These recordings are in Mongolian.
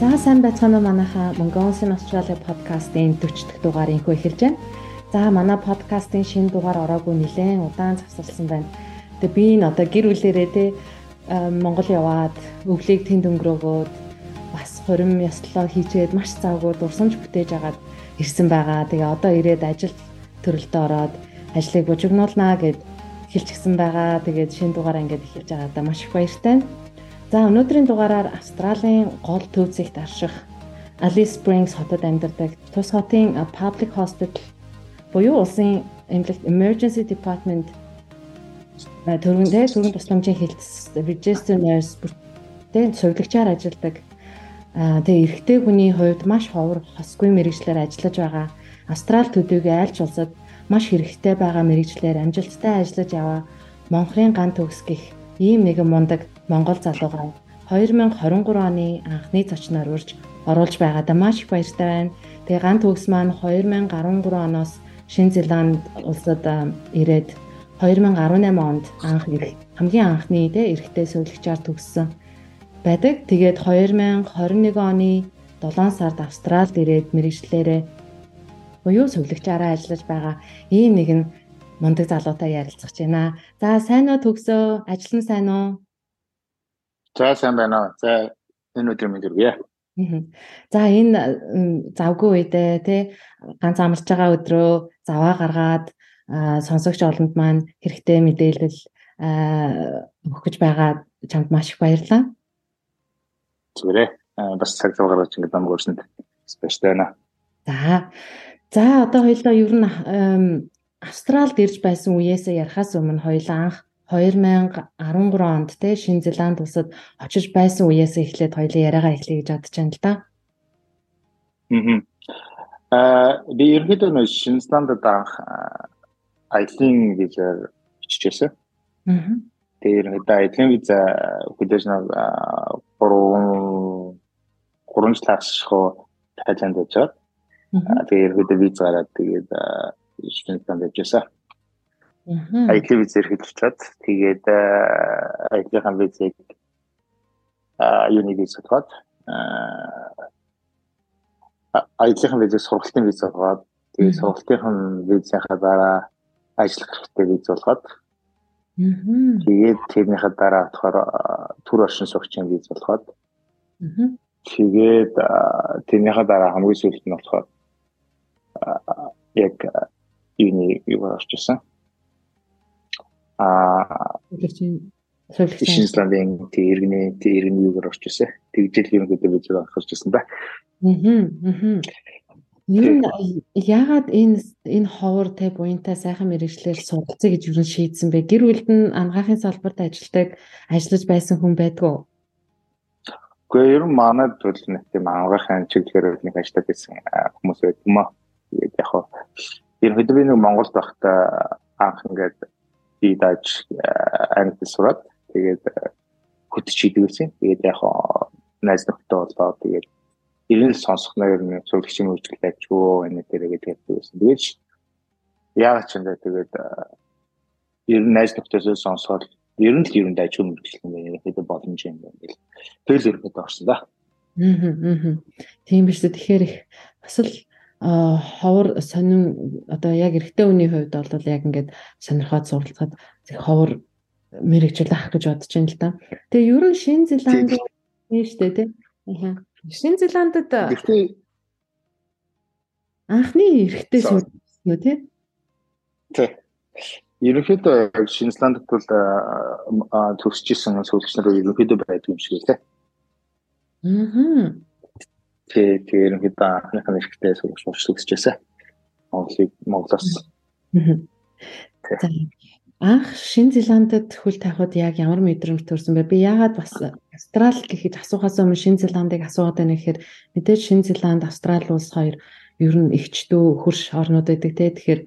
За сайн байцгаана уу манайха Mongolian Australia podcast-ийн 40 дахь дугаар инхүү эхэлж байна. За манай подкастын шинэ дугаар ороогүй нэлээд удаан завсарласан байна. Тэгээ би энэ одоо гэр бүлэрээ те Монгол яваад өглийг тэнд өнгөрөөгөөд бас хурим ёслоо хийчээд маш завгүй дурсамж бүтээж агаад ирсэн байгаа. Тэгээ одоо ирээд ажил төрөлтөд ороод ажлыг бужигнуулнаа гэд хэлчихсэн байгаа. Тэгээд шинэ дугаараа ингээд эхэлж байгаадаа маш их баяртай. За өнөөдрийн дугаараар Австралийн гол төвцөгт арших Alice Springs хотод амьдардаг тус хотын public hospital буюу улсын эмнэлэгт emergency department төрөндөө төрөнд тусламжийн хэлтс register nurse бүртээ сувилагчаар ажилладаг. Тэгээ эрэгтэй хүний хувьд маш ховор хосгүй мэрэгчлэр ажиллаж байгаа. Австрал төдийгүй айлч улсад маш хэрэгтэй байгаа мэрэгчлэр амжилттай ажиллаж яваа Монхрын ган төгс гих ийм нэгэн мундаг Монгол залуугаа 2023 оны анхны зочноор урьж оруулж байгаадаа маш их баяртай байна. Тэгээ ган төгс маань 2013 оноос Шинэ Зеланд улсад ирээд 2018 онд анх хамгийн анхны тэ эрэгтэй сувлагчаар төгссөн байдаг. Тэгээд 2021 оны 7 сард Австралид ирээд мэрэгчлэрээ буюу сувлагчаараа ажиллаж байгаа ийм нэгэн мундаг залуутай ярилцах гэж байна. За сайн уу төгсөө? Ажил нь сайн уу? За сайн байна. За энэ өдөр минь дөрвье. За энэ завгүй үедээ тий ганц амарч байгаа өдрөө заваа гаргаад сонсогч олонд маань хэрэгтэй мэдээлэл өгөх гэж байгаа чамд маш их баярлалаа. Зүгээрээ бас цаг зав гаргаж ингэж намайг өрсөнд баяртай байна. За. За одоо хоёулаа ер нь Австралид ирж байсан үеэсээ ярахаас өмнө хоёулаа анх 2013 онд те Шинэ Зеланд улсад очиж байсан үеэс эхлээд хоёлаа яриагаа эхлэе гэж бодож байна л да. Аа би ерөнхийдөө нөө Шинэ Зеландд анх аялын визээр очижсэн. Аа. Тэгээ ерөнхийдөө аялын виза хүлээж нэг 3 3 жил хагасхоо Тайланд очоод тэгээ ерөнхийдөө виз гараад тэгээд Шинэ Зеланд очижсэн. Аа Аялын визээр хэлчихад тэгээд аяллахын визийг юуны виз судгаад аяллахын визийг сургалтын виз судгаад тэгээд сургалтын визийнхаа дараа ажиллах хэрэгтэй виз болгоод тэгээд тэрнийхээ дараа болохоор төр оршин суугчийн виз болгоод тэгээд тэрнийхээ дараа хамгийн сүүлд нь болохоор яг юуны юу орчихсон аа Шинжлэлийн тий иргэний тий иргэний юугаар орч ирсэн. Тэгжэл ерөнхийдөө бид зөв анхаарч ирсэн да. Аа. Энэ яагаад энэ энэ ховор те буянтай сайхан мэрэгчлэр суралцъя гэж юу шийдсэн бэ? Гэр бүлд нь ангаахын салбарт ажилладаг ажиллаж байсан хүн байдгүй. Гэхдээ ер нь манайд бол нэг тийм ангаахын чиглэлээр нэг ажилладаг байсан хүмүүс байдаг юм аа. Тэгээд яг хоо ерөнхийдөө би нэг Монголд байхдаа анх ингээд би даж англи сураад тэгээд хөтөч хийдэг байсан. Тэгээд яг найз нөхдөд болоо тэгээд ирэл сонсох нэр зөвлөгчийн үйлчлэл ажгүй энэ дээрээ гэдэг байсан. Тэгээд яг ч энэ тэгээд ер нь найз нөхдөдөө сонсоод ер нь л ер нь ажгүй мөрчлөл юм. Тэгээд боломж юм байна гэл. Тэгэл ерөөд орсон да. Аа. Тийм биш үү. Тэгэхээр их бас л ховор сонин одоо яг эрэгтэй хүний хувьд бол яг ингээд сонирхоод суралцаад ховор мэрэгжил авах гэж бодож байна л да. Тэгээ ерөн Шинэ Зеланд шүү дээ тийм. Аа. Шинэ Зеландд анхны эрэгтэй сүүлсэн үү тийм? Тийм. Ерөнхийдөө Шинэ Зеландд бол төгсөжсэн сүүлгч нар ерөнхийдөө байдаг юм шиг лээ. Аа. Тэ тэр ерөнхийдөө анхныхаа нэрхтээ сурч сурчлагчжээ. Монголыг Монголоос. Анх Шинэ Зеландд хөл тавихад яг ямар мэдрэмж төрсөн бэ? Би яагаад бас Австрал гэхэд асуухаас өмнө Шинэ Зеландыг асуугаад байна гэхээр мэдээж Шинэ Зеланд Австрал улс хоёр ер нь ихчдүү хөрш орнууд байдаг те. Тэгэхээр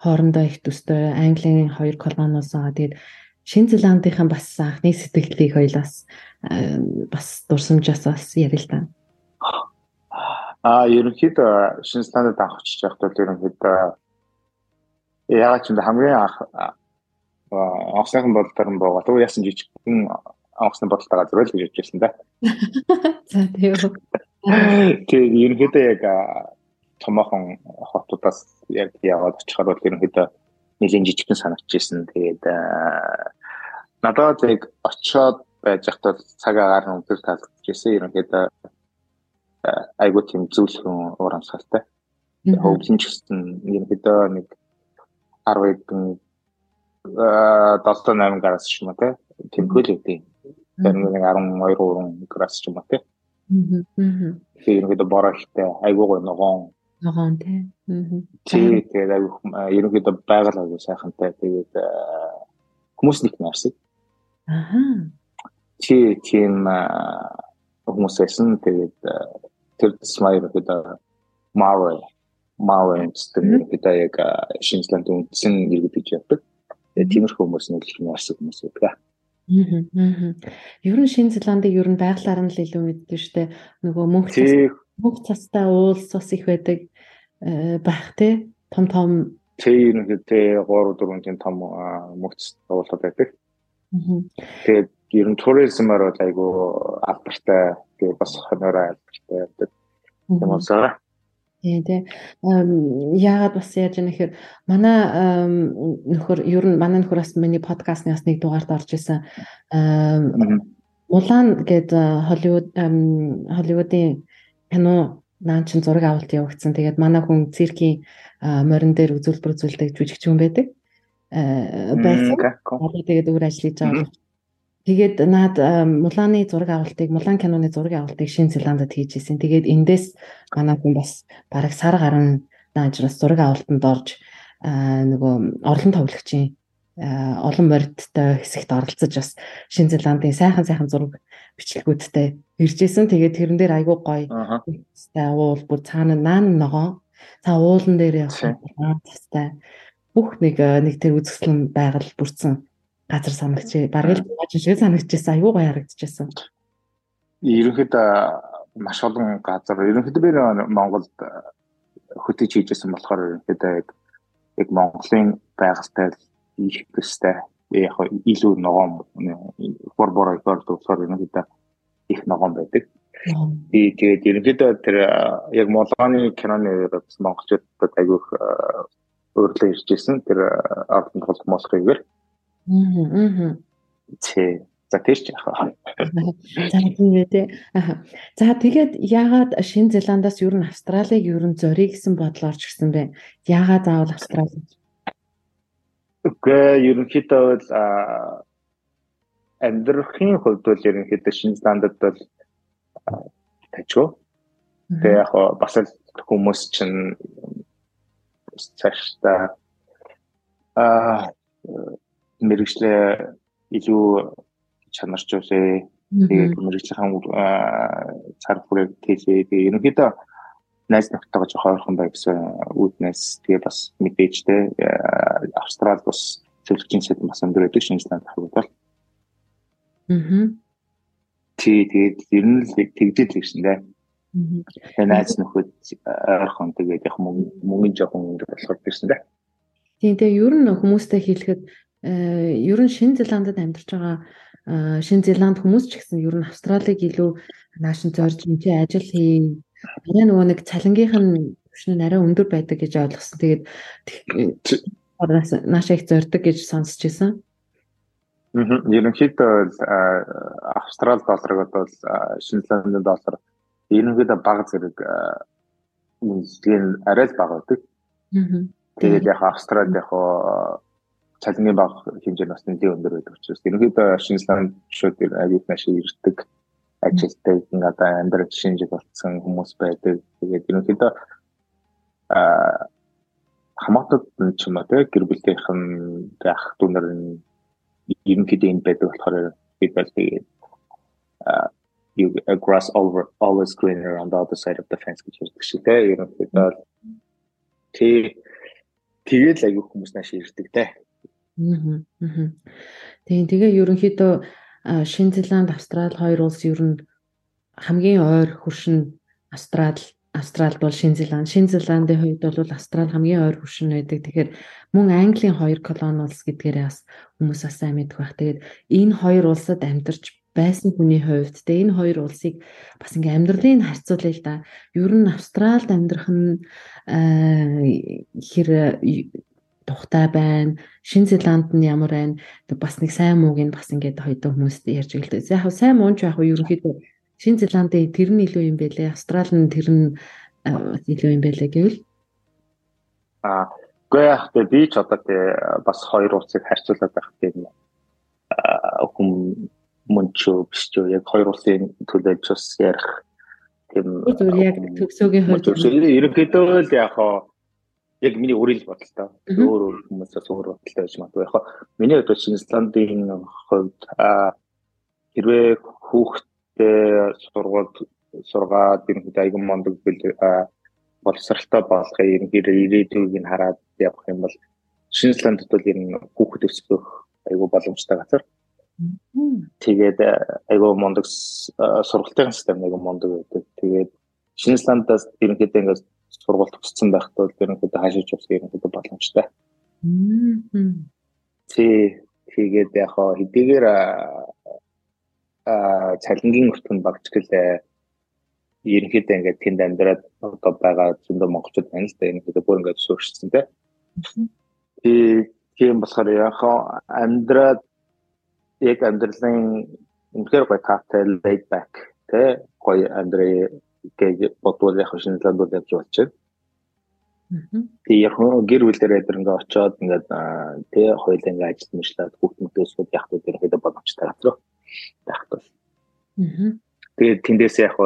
хоорондоо их төстэй Английн хоёр колониос байгаа. Тэгээд Шинэ Зеландынхан бас анхны сэтгэлийг хоёлаас бас дурсамжаас бас ярил л та. А ерөнхийдөө шинэ стандарт авах очиж байхдаа ерөнхийдөө яагаад ч юм хамгийн анх авсныхан бодлоор нь боогаад уу яасан жижигхэн авсны бодолтой газар л гэж бодчихсон да. За тийм. Тэгээд ерөнхийдөө яг томоохон хотуудаас яг яваад очихоор бол ерөнхийдөө нэлийн жижигхэн санагдчихсэн. Тэгээд надад яг очиод байж захтаа цаг агаар нь өндөр таалагдчихсэн. Ерөнхийдөө айгуу тийм зүйлхэн уур амьсгалтай. Хөвлөн ч гэсэн ерөнхийдөө нэг 10 хэдэн 7 8 градус ч юм уу тэмхэл үүдээ. Тэр нэг 12 3 градус ч юм уу тий. Аа. Тэгэхээр ерөнхийдөө бороо ихтэй айгуу гой ногоон ногоон тий. Аа. Тэгээд айгуу ерөнхийдөө байгаль айгуу сайхантай тэгээд хүмүүс нэг нарсаг. Аа. Тий тийм хүмүүс байсан тэгээд тэр смайр гэдэг Mara Mara гэдэг гэдэг яг шинжлэнд үндсэн иргэд гэж яддаг. Тэгээд тиймэрхүү хүмүүс нэг их нарсаг хүмүүс байдаг. Аа. Ер нь Шинэ Зеландыг ер нь байгалаар нь л илүү мэддэг штэ. Нөгөө мөнх мөнх цастай уулс бас их байдаг байх те. Том том Тэ ер нь тэ 3 4 тийм том мөнх уулсууд байдаг. Тэгээд ер нь туризмаар бол айгүй алдартай тэгээд бас хонороо алдартай байдаг. Тийм болсоо. Тийм тийм. Яагаад бас яаж яах гэхээр манай нөхөр ер нь манай нөхөр бас миний подкастны бас нэг дугаард орж исэн. Мулан гээд Холливуд Холливуудын кино наан чин зураг авалт явагдсан. Тэгээд манай хүн циркийн морин дээр үзүүлбэр үзүүлдэг жүжигч хүн байдаг. байсан. Тэгээд өөр ажил хийж байгаа Тэгээд наад Муланы зураг авалтыг Мулан киноны зураг авалтыг Шинэ Зеландад хийж исэн. Тэгээд эндээс манай хүн бас бараг сар гарan наажраас зураг авалтанд орж нөгөө орлон тоглогчийн олон мордтой хэсэгт оролцож бас Шинэ Зеландын сайхан сайхан зураг бичлэгүүдтэй ирж исэн. Тэгээд тэрэн дээр айгүй гоё. Тэстэй уул бүр цаана наан ногоо. Цаа уулан дээр явсан. Тэстэй бүх нэг нэг тэр үзэсгэлэн байгаль бүрдсэн газар санагч бараг л бааж шиг санагдчихсан аюу гой харагдчихсан. Ерөнхийдөө маш олон газар ерөнхийдөө би Монголд хөтөж хийжсэн болохоор ерөнхийдөө яг Монголын байгальтай их төстэй яг илүү ногоон бор бор ikor болохоор ерөнхийдөө их ногоон байдаг. Би тэгээд ерөнхийдөө тэр яг Монголын киноны монголчуудад аягүй өөрлөө ирж ирсэн тэр ард нь бол Москвагээр Аа. Тэ. За тийч яах вэ? За тийм ээ тий. За тэгээд яагаад Шинэ Зеландаас ер нь Австралиг ер нь зориг гэсэн бодлоор ч гэсэн бэ? Яагаад заавал Австрали? Үгүй ерөнхийдөө бол амьдрахын хувьд бол ерөнхийдөө Шинэ Зеландад бол тачгүй. Тэгээ яг бас л хүмүүс чинь цаашдаа аа мэрэгчлээ илүү чанарчулээ. Тэгээд мэрэгчлийн цар хүрээ тэлээ. Тэгээд ерөнхийдөө найз нөхдөйгөө жоох ойрхон бай гэсэн үүднээс тэгээ бас мэдээжтэй Австрал бас зөвлөгчийн сэт бас өндөр байдаг шинжилгээ тавьдаг бол. Аа. Тий тэгээд ер нь л тэгдэл гэсэн дээ. Тэгээ найз нөхөд ойрхон тэгээд яг мөнгө жоохон өндөр болохоор гэсэн дээ. Тийм тэгээ ер нь хүмүүстэй хэлэхэд ер нь Шинэ Зеландад амьдарч байгаа э, Шинэ Зеланд хүмүүс ч гэсэн ер нь Австралиг илүү наашин зорж энэ ажил хийн. Арай нөгөө нэг цалингийнх нь түвшин арай өндөр байдаг гэж ойлгосон. Тэгээд нааша их зордог гэж сонсч байсан. Мм. Ерөнхийдөө Австрал долларыг бол Шинэ Зеландын доллар ерөнхийдөө бага зэрэг үнэлгээ арай л бага байдаг. Тэгээд яг Австралид яг цалингийн баг хэмжээ бас нэлээд өндөр байдаг учраас ерөнхийдөө шинжилгээнд шууд аюул машин ирдэг ажилтдаг одоо амьдрал шинжил болсон хүмүүс байдаг. Тэгээд ерөнхийдөө а хамаатад ч юм уу те гэр бүлийнх нь ах дүүнэр нь ерөнхийдөө энэ байдаг болохоор бид бол тэгээд you a grass over always greener on the other side of the fence гэж хэлдэг шүү те ерөнхийдөө тий тэгээд аягүй хүмүүс нааш ирдэг те. Тийм тэгээ ерөнхийдөө Шинэ Зеланд, Австрали хоёр улс ер нь хамгийн ойр хөршин Австрали Австралид бол Шинэ Зеланд, Шинэ Зеландын хувьд бол Австрали хамгийн ойр хөршин байдаг. Тэгэхээр мөн Английн хоёр колони улс гэдгээрээ бас хүмүүс сайн мэдэх байх. Тэгээд энэ хоёр улсад амьдарч байсан хүний хувьд тэ энэ хоёр улсыг бас ингээм амьдралыг харьцуулъя л да. Ер нь Австралид амьдрах нь хэр тухтай байна. Шин Зеланд нь ямар байна? Бас нэг сайн мууг нь бас ингээд хоёрдоо хүмүүст ярьж дээ. Яг сайн муу ч яг ерөнхийдөө Шин Зеландын тэр нь илүү юм байлээ. Австрали нь тэр нь илүү юм байлээ гэвэл аа үгүй яг тэ би ч одоо тэ бас хоёр улсыг харьцуулаад байх тийм хүм мөн ч биш ч яг хоёр улсын төлөөж бас ярих тийм зүгээр яг төгсөөгийн хувьд ерөнхийдөө л яг яг миний өөрийн л бодолтой. Өөр өөр хүмүүсээс өөр бодолтой байж магадгүй. Яг миний хувьд Шинзландын хувьд хэрвээ хүүхдээ сургуульд сургаад ерөнхийдөө айган мондөг боловсралтай болохыг ерөнхийдөө ирээдүйг нь хараад явах юм бол Шинзландд бол ер нь хүүхэд өсгөх айгүй боломжтой газар. Тэгээд айгүй мондөг сургалтын систем айгүй мондөг байдаг. Тэгээд Шинзландаас ерөнхийдөө ингээд сургууль төгссөн байхад бол ерөнхийдөө хаашиж явах ерөнхийдөө боломжтой. Тий. Тэгээд яг хаа хэдийгээр а цалингийн өртгөн багч гэлээ ерөнхийдөө ингээд тэнд амьдраад одоо байгаа зөндөө монголчууд байна л да. Ерөнхийдөө бүр ингээд суурьшсан тий. Тийм болохоор яг хаа амьдраад яг амьдралын үнэхээр гоё таатай laid back тий гоё амьдрал гэж бодвол яг шинжилгээнд бол явж байна. Тэгээ яг гэр бүлэрээ тэр ингээ очоод ингээ тий хоёул ингээ ажил мэдлээд хүүхд мөдөөсгөл яг тэр хэдэ боломжтой газар байх тул. Тэгээд тэндээс яг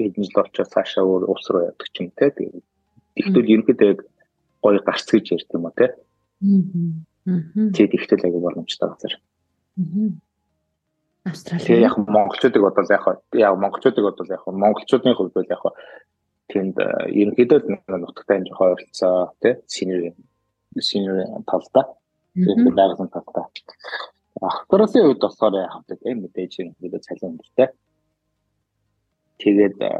эдэн жил очоод цаашаа өөр улс руу явдаг юм те. Тэгээд ихтэл ерөнхийдөө гоё гарц гэж ярьд юм уу те. Тэгээд ихтэл аягүй боломжтой газар. Австрали. Тэгээ яг монголчуудыг бодвол яг яг монголчуудыг бодвол яг монголчуудын хувьд бол яг тэнд э, ерөнхийдөө нутагтай жоохон ойролцоо тий синер синер талдаа тэгээд байгуулсан талдаа. Австралийн хувьд болохоор яг тий мэдээж ерөнхийдөө цалин өндөртэй. Тэгээд э,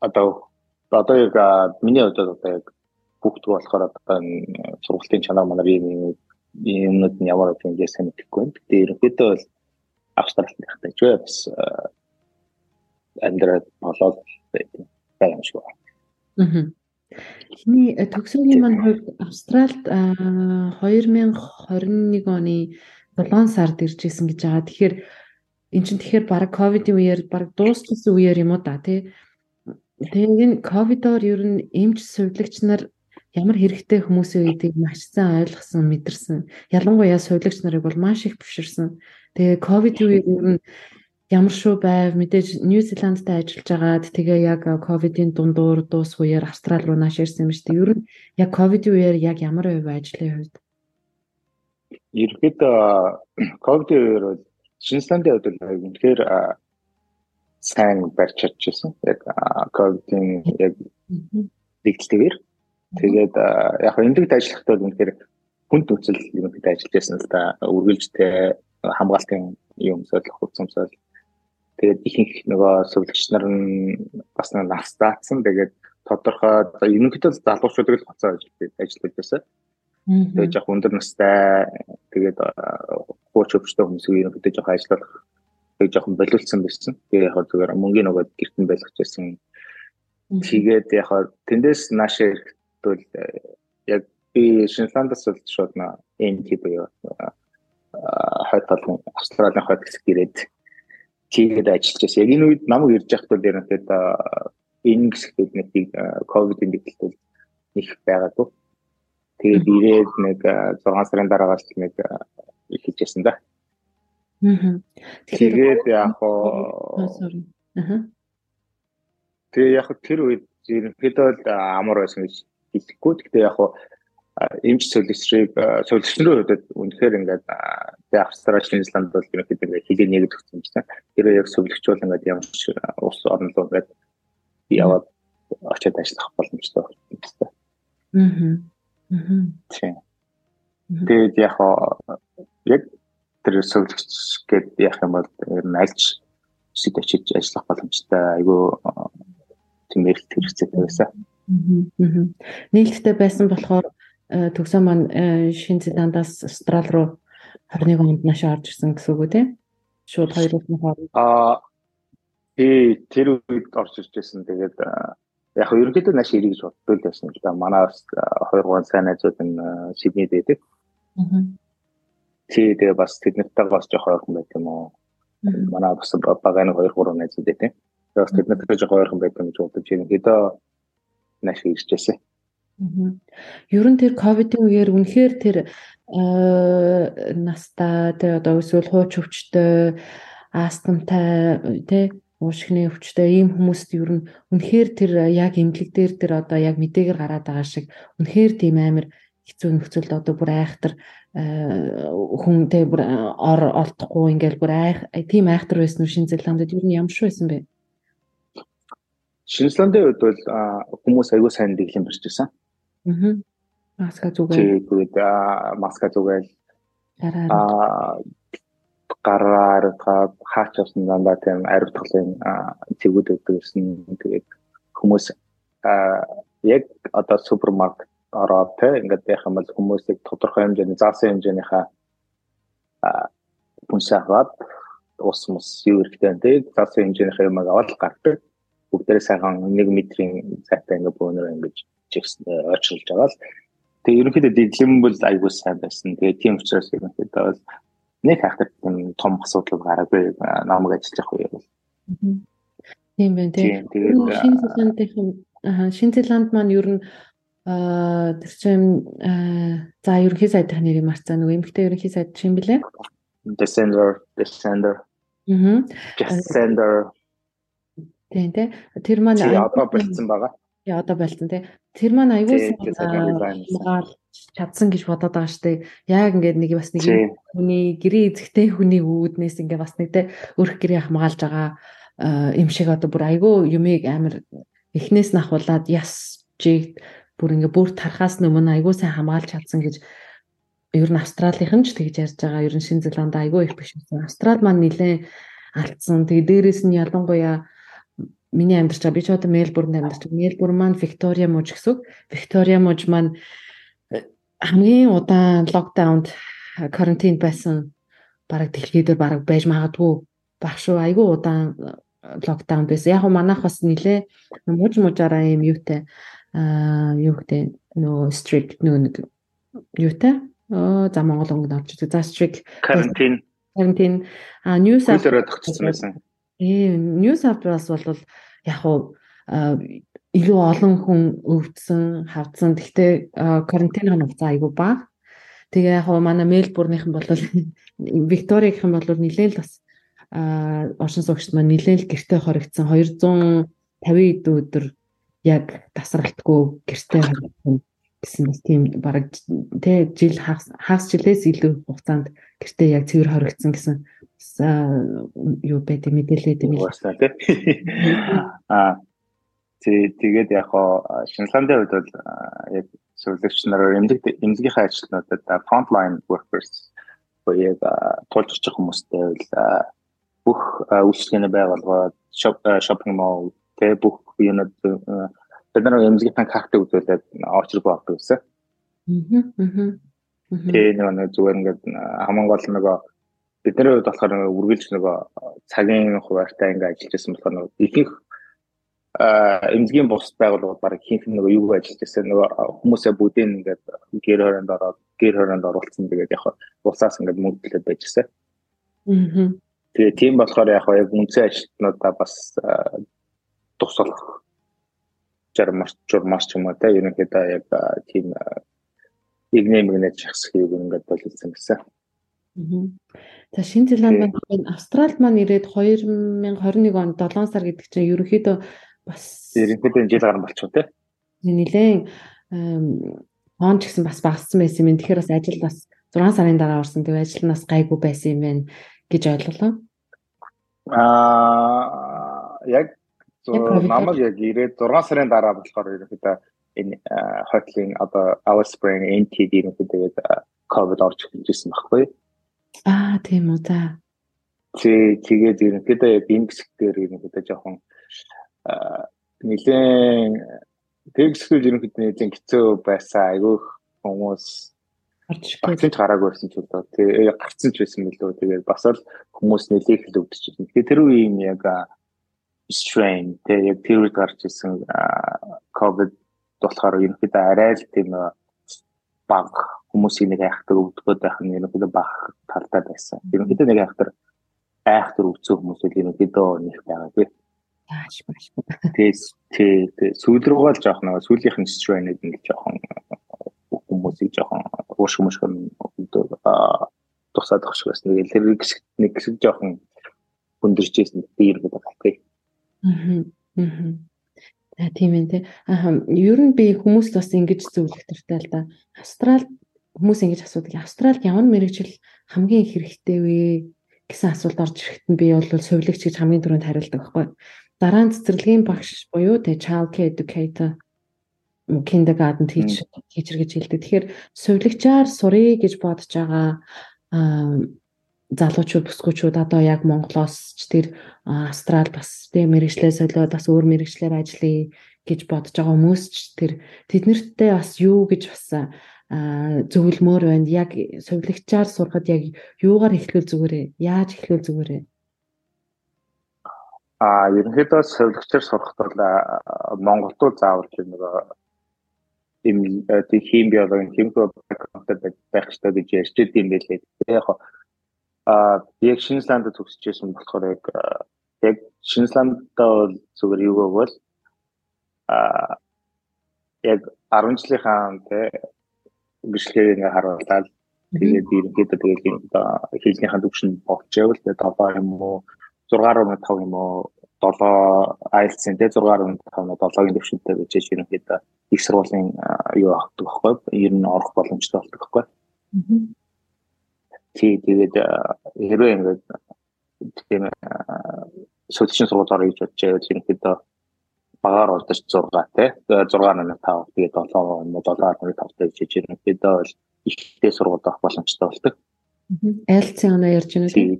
одоо одоо яг миний хувьд одоо яг бүгд болохоор одоо сургалтын чанар манар юм юмнууд нь ямар юм гэсэн мэдэхгүй байна. Тэгээд ерөнхийдөө бол Австралид байхдаа ч бас амьдраад болоод байгаа юм шиг байна. Аа. Хиний э, төгсөөгийн маань хувьд Австралид 2021 оны 7 сард ирж исэн гэж байгаа. Тэгэхээр эн чинь тэгэхээр баг ковидын үеэр баг дууссан үеэр юм уу да тий. Тэгээд энэ ковидоор ер нь эмч сувилагч нар ямар хэрэгтэй хүмүүсийн үеийг маш сайн ойлгосон, мэдэрсэн. Ялангуяа сувилагч нарыг бол маш их биширсэн. Тэгээ ковид үеэр ер нь ямар шүү байв мэдээж Нью Зеландтай ажиллаж агаад тэгээ яг ковидын дундуур дуусгүйээр Австрали руу нааш ирсэн юм шүү дээ. Ер нь яг ковидын үеэр яг ямар байв ажлын хувьд? Ерхэд ковидын үеэр бол Шинзландын хувьд бол үнэхээр сайн барьж чадчихсан. Яг ковидын яг дэгдэлтэйгээр тэгээд яг эмнэлэгт ажиллахдаа үнэхээр хүн төсөл юмд ажиллаж байсан л да. Үргэлжтэй хамгаалтын юм сөөлөх хувцамсал Тэгээд ихэнх нөгөө сувлагч нар нь бас нэг настаацсан. Тэгээд тодорхой ерөнхийдөө залуучуудыг л хоцоо ажиллаж байсан. Тэгээд яг өндөр настай тэгээд хууч өвчтэй хүмүүсийг ерөнхийдөө жоох ажиллах тэгээд жоохон болиулсан байсан. Тэгээд яг зүгээр мөнгөний нөгөө гэртэн байлгаж байсан. Тэгээд яг тэндээс нааш ирэхдээ яг би Шинландаас бол шууд на NT буюу хойд талын Австралийн хойд хэсэг ирээд чигээд ажиллаж байсан. Яг энэ үед намайг ирж явахдаа дээр нэхэд энэ хэсэгтүүд нэг ковидын дэглэлт их байгаагүй. Тэгээд ирээд нэг 6 сарын дараагаас нэг эхэлж байсан да. Аа. Тэгээд яг оо Тэгээ яг тэр үед ерөнхийдөө амар байсан гэж хэлэхгүй. Гэхдээ яг эмч солилцрыг солилцсны хувьд үнэхээр ингээд тэгээ Австрали, Шинзланд бол ерөнхийдөө ингээд хилээ нэгд өгсөн юм чинь. Тэр яг солилцуул ингээд ямар ч ус орн руу ингээд яваад очиад ажиллах боломжтой байна. Аа. Аа. Тэгээд яг яг тэр солилцч гээд яах юм бол ер нь альч үсэд очиж ажиллах боломжтой айгүй тэмээлт хэрэгцээтэй байсан. Нийлдэхтэй байсан болохоор төгсөө маань э, Шинэ Зеландаас Австрали руу 21 онд нааш орж ирсэн гэсэн үг үү те? Шууд хоёр улсын хооронд. Аа тий тэр үед орж ирж байсан. Тэгээд яг нь ерөнхийдөө нааш ирэх гэж боддог байсан л да. Манай 2 3 сайн найзууд нь Сиднейд байдаг. Аа. Тий тэгээ бас тэднэртэй бас жоох ойрхон байт юм уу? Манай бас багааны 2 3 найзууд байдаг. Тэгээд бас тэднэртэй жоох ойрхон байт юм гэж бодож ерөнхийдөө нааш ирж байсан. Ер нь тэр ковидын үеэр үнэхээр тэр настаа тэ одоо эсвэл хууч өвчтөй астмтай тэ уушгины өвчтөй ийм хүмүүст ер нь үнэхээр тэр яг эмнэлэг дээр тэр одоо яг мэдээгээр гараад байгаа шиг үнэхээр тийм амар хэцүү нөхцөлд одоо бүр айхтар хүн тэ бүр ор олдохгүй ингээл бүр айх тийм айхтар байсан уу Шинэ Зеландд ер нь ямар шүү байсан бэ? Шинэ Зеландын хувьд бол хүмүүс аягүй сайн дэглэм барьж байсан. Аа. Маска зүгээл. Тэгээд маска зүгээл. Аа гараар хаач авсан дандаа тийм ариутгалын зэвүүд өгдөг гэсэн. Тэгээд хүмүүс яг одоо супермаркет ороод те ингээд яах юм бол хүмүүсийг тодорхой хэмжээний заасан хэмжээнийхээ бүнсээ аваад ус мус юу хэрэгтэй те заасан хэмжээнийхээ юм аваад гардаг. Бүгдээрээ сайхан 1 метрийн зайтай ингээд бөөнөр ингэж чигс ойчилж байгаа л тэгээ ерөнхийдөө дэглэм бол айгуу сайн байсан. Тэгээ тийм учраас ерөнхийдөө бол нэг хахад том асуудал гараагүй намайг ажиллах үе бол. Тийм байна тийм. Шинэ Зеландын Шинэ Зеланд маань ер нь аа тэр чинь за ерөнхий сайдын нэрийг марцаа нөгөө эмэгтэй ерөнхий сайд чинь блэ? Descender, Descender. Мм. Descender. Тийм. Тэр маань одоо болцсон байгаа. Яа одоо байлтан тий. Тэр маань аягүй хамгаал чадсан гэж бодоод байгаа штэ. Яг ингээд нэг бас нэг хүний гэрээ эзэгтэй хүний үүднээс ингээд бас нэг те өрх гэрээ хамгаалж байгаа юм шиг одоо бүр аягүй юмыг амар эхнээс нь ахуулаад яс жиг бүр ингээд бүр тархаас өмнө аягүй сайн хамгаалж чадсан гэж ер нь Австралийнхан ч тэгж ярьж байгаа. Ер нь Шинэ Зеланд аягүй их биш. Австрал маань нэлээд алдсан. Тэгээ дээрэс нь ялангуяа миний амьдарч байгаа би ч одоо Мельбурнд амьдарч байгаа. Мельбурн маань Виктория мужи гэсэн. Виктория мужи маань э, хамгийн удаан локдаунд карантин байсан бараг дэлхийд дээр бараг байж магадгүй баг шүү. Айгүй удаан локдаун байсан. Яг манайх бас нилээ муж мужаараа юм юутай аа юу гэдэг нөө strict нөө юутай оо за Монгол өнгөнд орж ирдэг. За strict карантин карантин а South Wales-ээр тогтсон байсан. Ээ, New South Wales бол яг уу илүү олон хүн өвдсөн, хавдсан. Гэхдээ карантинын хугацаа айгүй бага. Тэгээ яг уу манай Мельбурнийхэн бол Викториагийн бол нэлээд л бас оршин суугчд маань нэлээд л гэртээ хоригдсан 250 өдөр яг тасралтгүй гэртээ хоригдсан гэсэн тийм бараг тэ жил хагас жилээс илүү хугацаанд гэртээ яг цэвэр хоригдсан гэсэн юу байдаг мэдээлээд байна. Уусаа тий. Аа тэгээд яг хоо Шинэландын хувьд бол яг зөвлөгч нар эмнэлэг эмнэлгийнхаа ажилтнуудад frontline workers яг тулгарч хүмүүстэй бол бүх үйлчлэгээний байгууллагууд shopping mall тэ бүх юунууд бид нар эмнэлгийнхаа картыг үзүүлээд очрог болдог гэсэн. Аа. Тэгээ нэг зүгээр ингээд хамгийн гол нөгөө бидний хувьд болохоор үргэлж нөгөө цагийн хуваартай ингээд ажиллаж байсан болохоор нөгөө ихэнх эмзгийн бус байгууллагууд баг хийх нөгөө юу ажиллаж байсан нөгөө хүмүүсээ бүдийн ингээд гэр хороонд ороод гэр хороонд оруулсан тэгээд яг усаас ингээд мөнгөлөд байжсэн. Аа. Тэгээ тийм болохоор яг яг үнцэн ажилтнуудаа бас тусалах жармарч журмарч юм уу та ерөнхийдөө яг тийм игнэмгнэж шахсхийг ингээд боловсон гэсэн. За Шинэ Зеланд маань Австралид маань ирээд 2021 онд 7 сар гэдэг чинь ерөнхийдөө бас ерөнхийдөө жил гарсан болчихоо тий. Нилээн он ч гэсэн бас багассан байсан юм. Тэгэхээр бас ажил бас 6 сарын дараа орсон. Тэгээ ажил нь бас гайгүй байсан юм байна гэж ойлголоо. Аа яг намайг яг ирээд 6 сарын дараа болохоор ерөнхийдөө энэ хотлын одоо our spring NTD ерөнхийдөө ковид орж ирсэн байхгүй. Аа тийм үү за. Тий тэгээд ерөнхийдөө бимбск дээр ерөнхийдөө жоохон нэлээд тэгсгүүл ерөнхийдөө нэлээд хэцүү байсан айгүй хүмүүс гарч гараагүй байсан ч удаа тэгээ гарцсан ч байсан билүү тэгээд бас л хүмүүс нэлээд хэл өвдөж байна. Тэгэхээр тэр үеийн яг strain тэгээ яг үед гарч ирсэн ковид болохоор ерөнхийдөө арай л тийм баг хүмүүсийн нэг айхтар өвдгöd байх нь ерөнхийдөө баг талтай байсан. Ерөнхийдөө нэг айхтар айхтар өвцөө хүмүүс л ерөнхийдөө нэг байгаа тийм. Тааш маш. Тэс тэ сүүл рүүгээ л жоох нэг сүүлийнх нь strain-ыг нэг жоохон хүмүүсийг жоохон ууш хүмүүсхэн тусаад өгч байсан. Нэг тэр нэг хэсэг жоохон хүндэрч байсан. Би ерөнхийдөө галтыг. Аа. Аа. За тийм ээ тий. Аа ер нь би хүмүүст бас ингэж зөвлөх туфтай л да. Австрал хүмүүс ингэж асуудаг. Австралид ямар мэрэгжил хамгийн их хэрэгтэй вэ гэсэн асуулт орж ирэхэд нь би бол сувилагч гэж хамгийн түрүүнд хариулдаг байхгүй. Дараа нь цэцэрлэгийн багш буюу тий child care educator kindergarten teacher teacher гэж хэлдэг. Тэгэхээр сувилагчаар сурыг гэж бодож байгаа залуучууд бүсгүүчүүд одоо яг Монголоос ч тэр Австрал бас тэ мэрэгчлээ солиод бас өөр мэрэгчлэр ажиллая гэж бодож байгаа хүмүүс ч тэр тэднэртээ бас юу гэж бас зөвлөмөр байна. Яг сувилагчаар сурахад яг юугаар эхлүүл зүгээрээ? Яаж эхлүүл зүгээрээ? А ерөнхийдөө сувилагчаар сурахад бол Монголд заавал нэг им тийм хим биологи хим бэкграунд байх хэрэгтэй гэж ярьж идэм байлээ. Яг а яг Шинзландд төгсөжсэн болохоор яг яг Шинзландаа бол зүгээр юу гэвэл а яг 10 жилийнхаа те бичлэгийг ингээ харуулаад тэгээд ерөнхийдөө тэгээд хэлнийхэн төвшин болчихвол тэгээд 7 юм уу 6.5 юм уу 7 IELTS-ийн тэ 6.5 7-гийн төвшөнтэй байж ерөнхийдөө их сургуулийн юу авах байхгүй ер нь орох боломжтой болдог байхгүй. Тий тэгээд хэрвээ ингээд тийм сүүлчийн сургуулиар хийж бодож байвал ерөнхийдөө багаар удаж 6 тий 6.5 тэгээд 7 7.5 гэж хийж ерөнхийдөө бол ихтэй сургууль авах боломжтой болдог. IELTS оноо ярьж байна үү?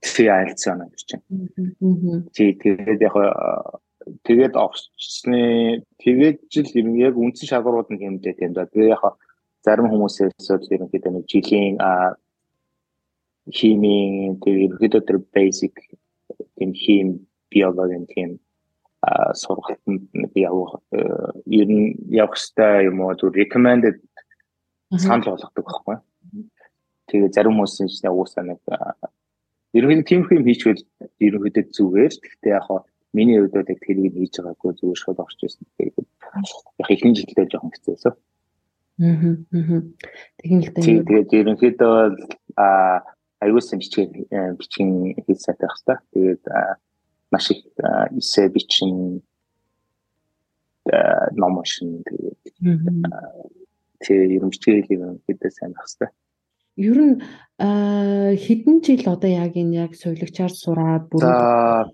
Тий IELTS оноо ярьж байна. Тий тэгээд яг тэгээд орчсны тэгээд жил яг үндсэн шалгуурууд нь хэмжээ тийм да. Тэгээд яг зарим хүмүүсээс ерөнхийдөө нэг жилийн химийн тэр ерөөдөө тэр basic тийм хим биологийн тийм сургалтанд явах ер нь явах хэрэгтэй юм уу зүр recommended санал болгодог байхгүй. Тэгээ зарим хүмүүс нь уусаа нэг ерөнхийдөө тийм юм хийчихвэл ерөнхийдөө зүгээр. Гэхдээ яг хаа миний хувьд бол яг тэрийг хийж байгаагүй зүгээр шууд орч ирсэн. Тэгээд яг ихний жилдээ жоохон хэцээсэн. Аа. Тэгэхээр тэгээд ерөнхийдөө а аюулсан бичгийн э, бичгийн хэл сайтай байх хэрэгтэй. Тэгээд маш их эсэ бичин ном уншин тэгээд тэр юм бичгийн хэдэ сайн байх хэрэгтэй. Ер нь хэдэн жил одоо яг энэ яг сувилагчаар сураад бүрэн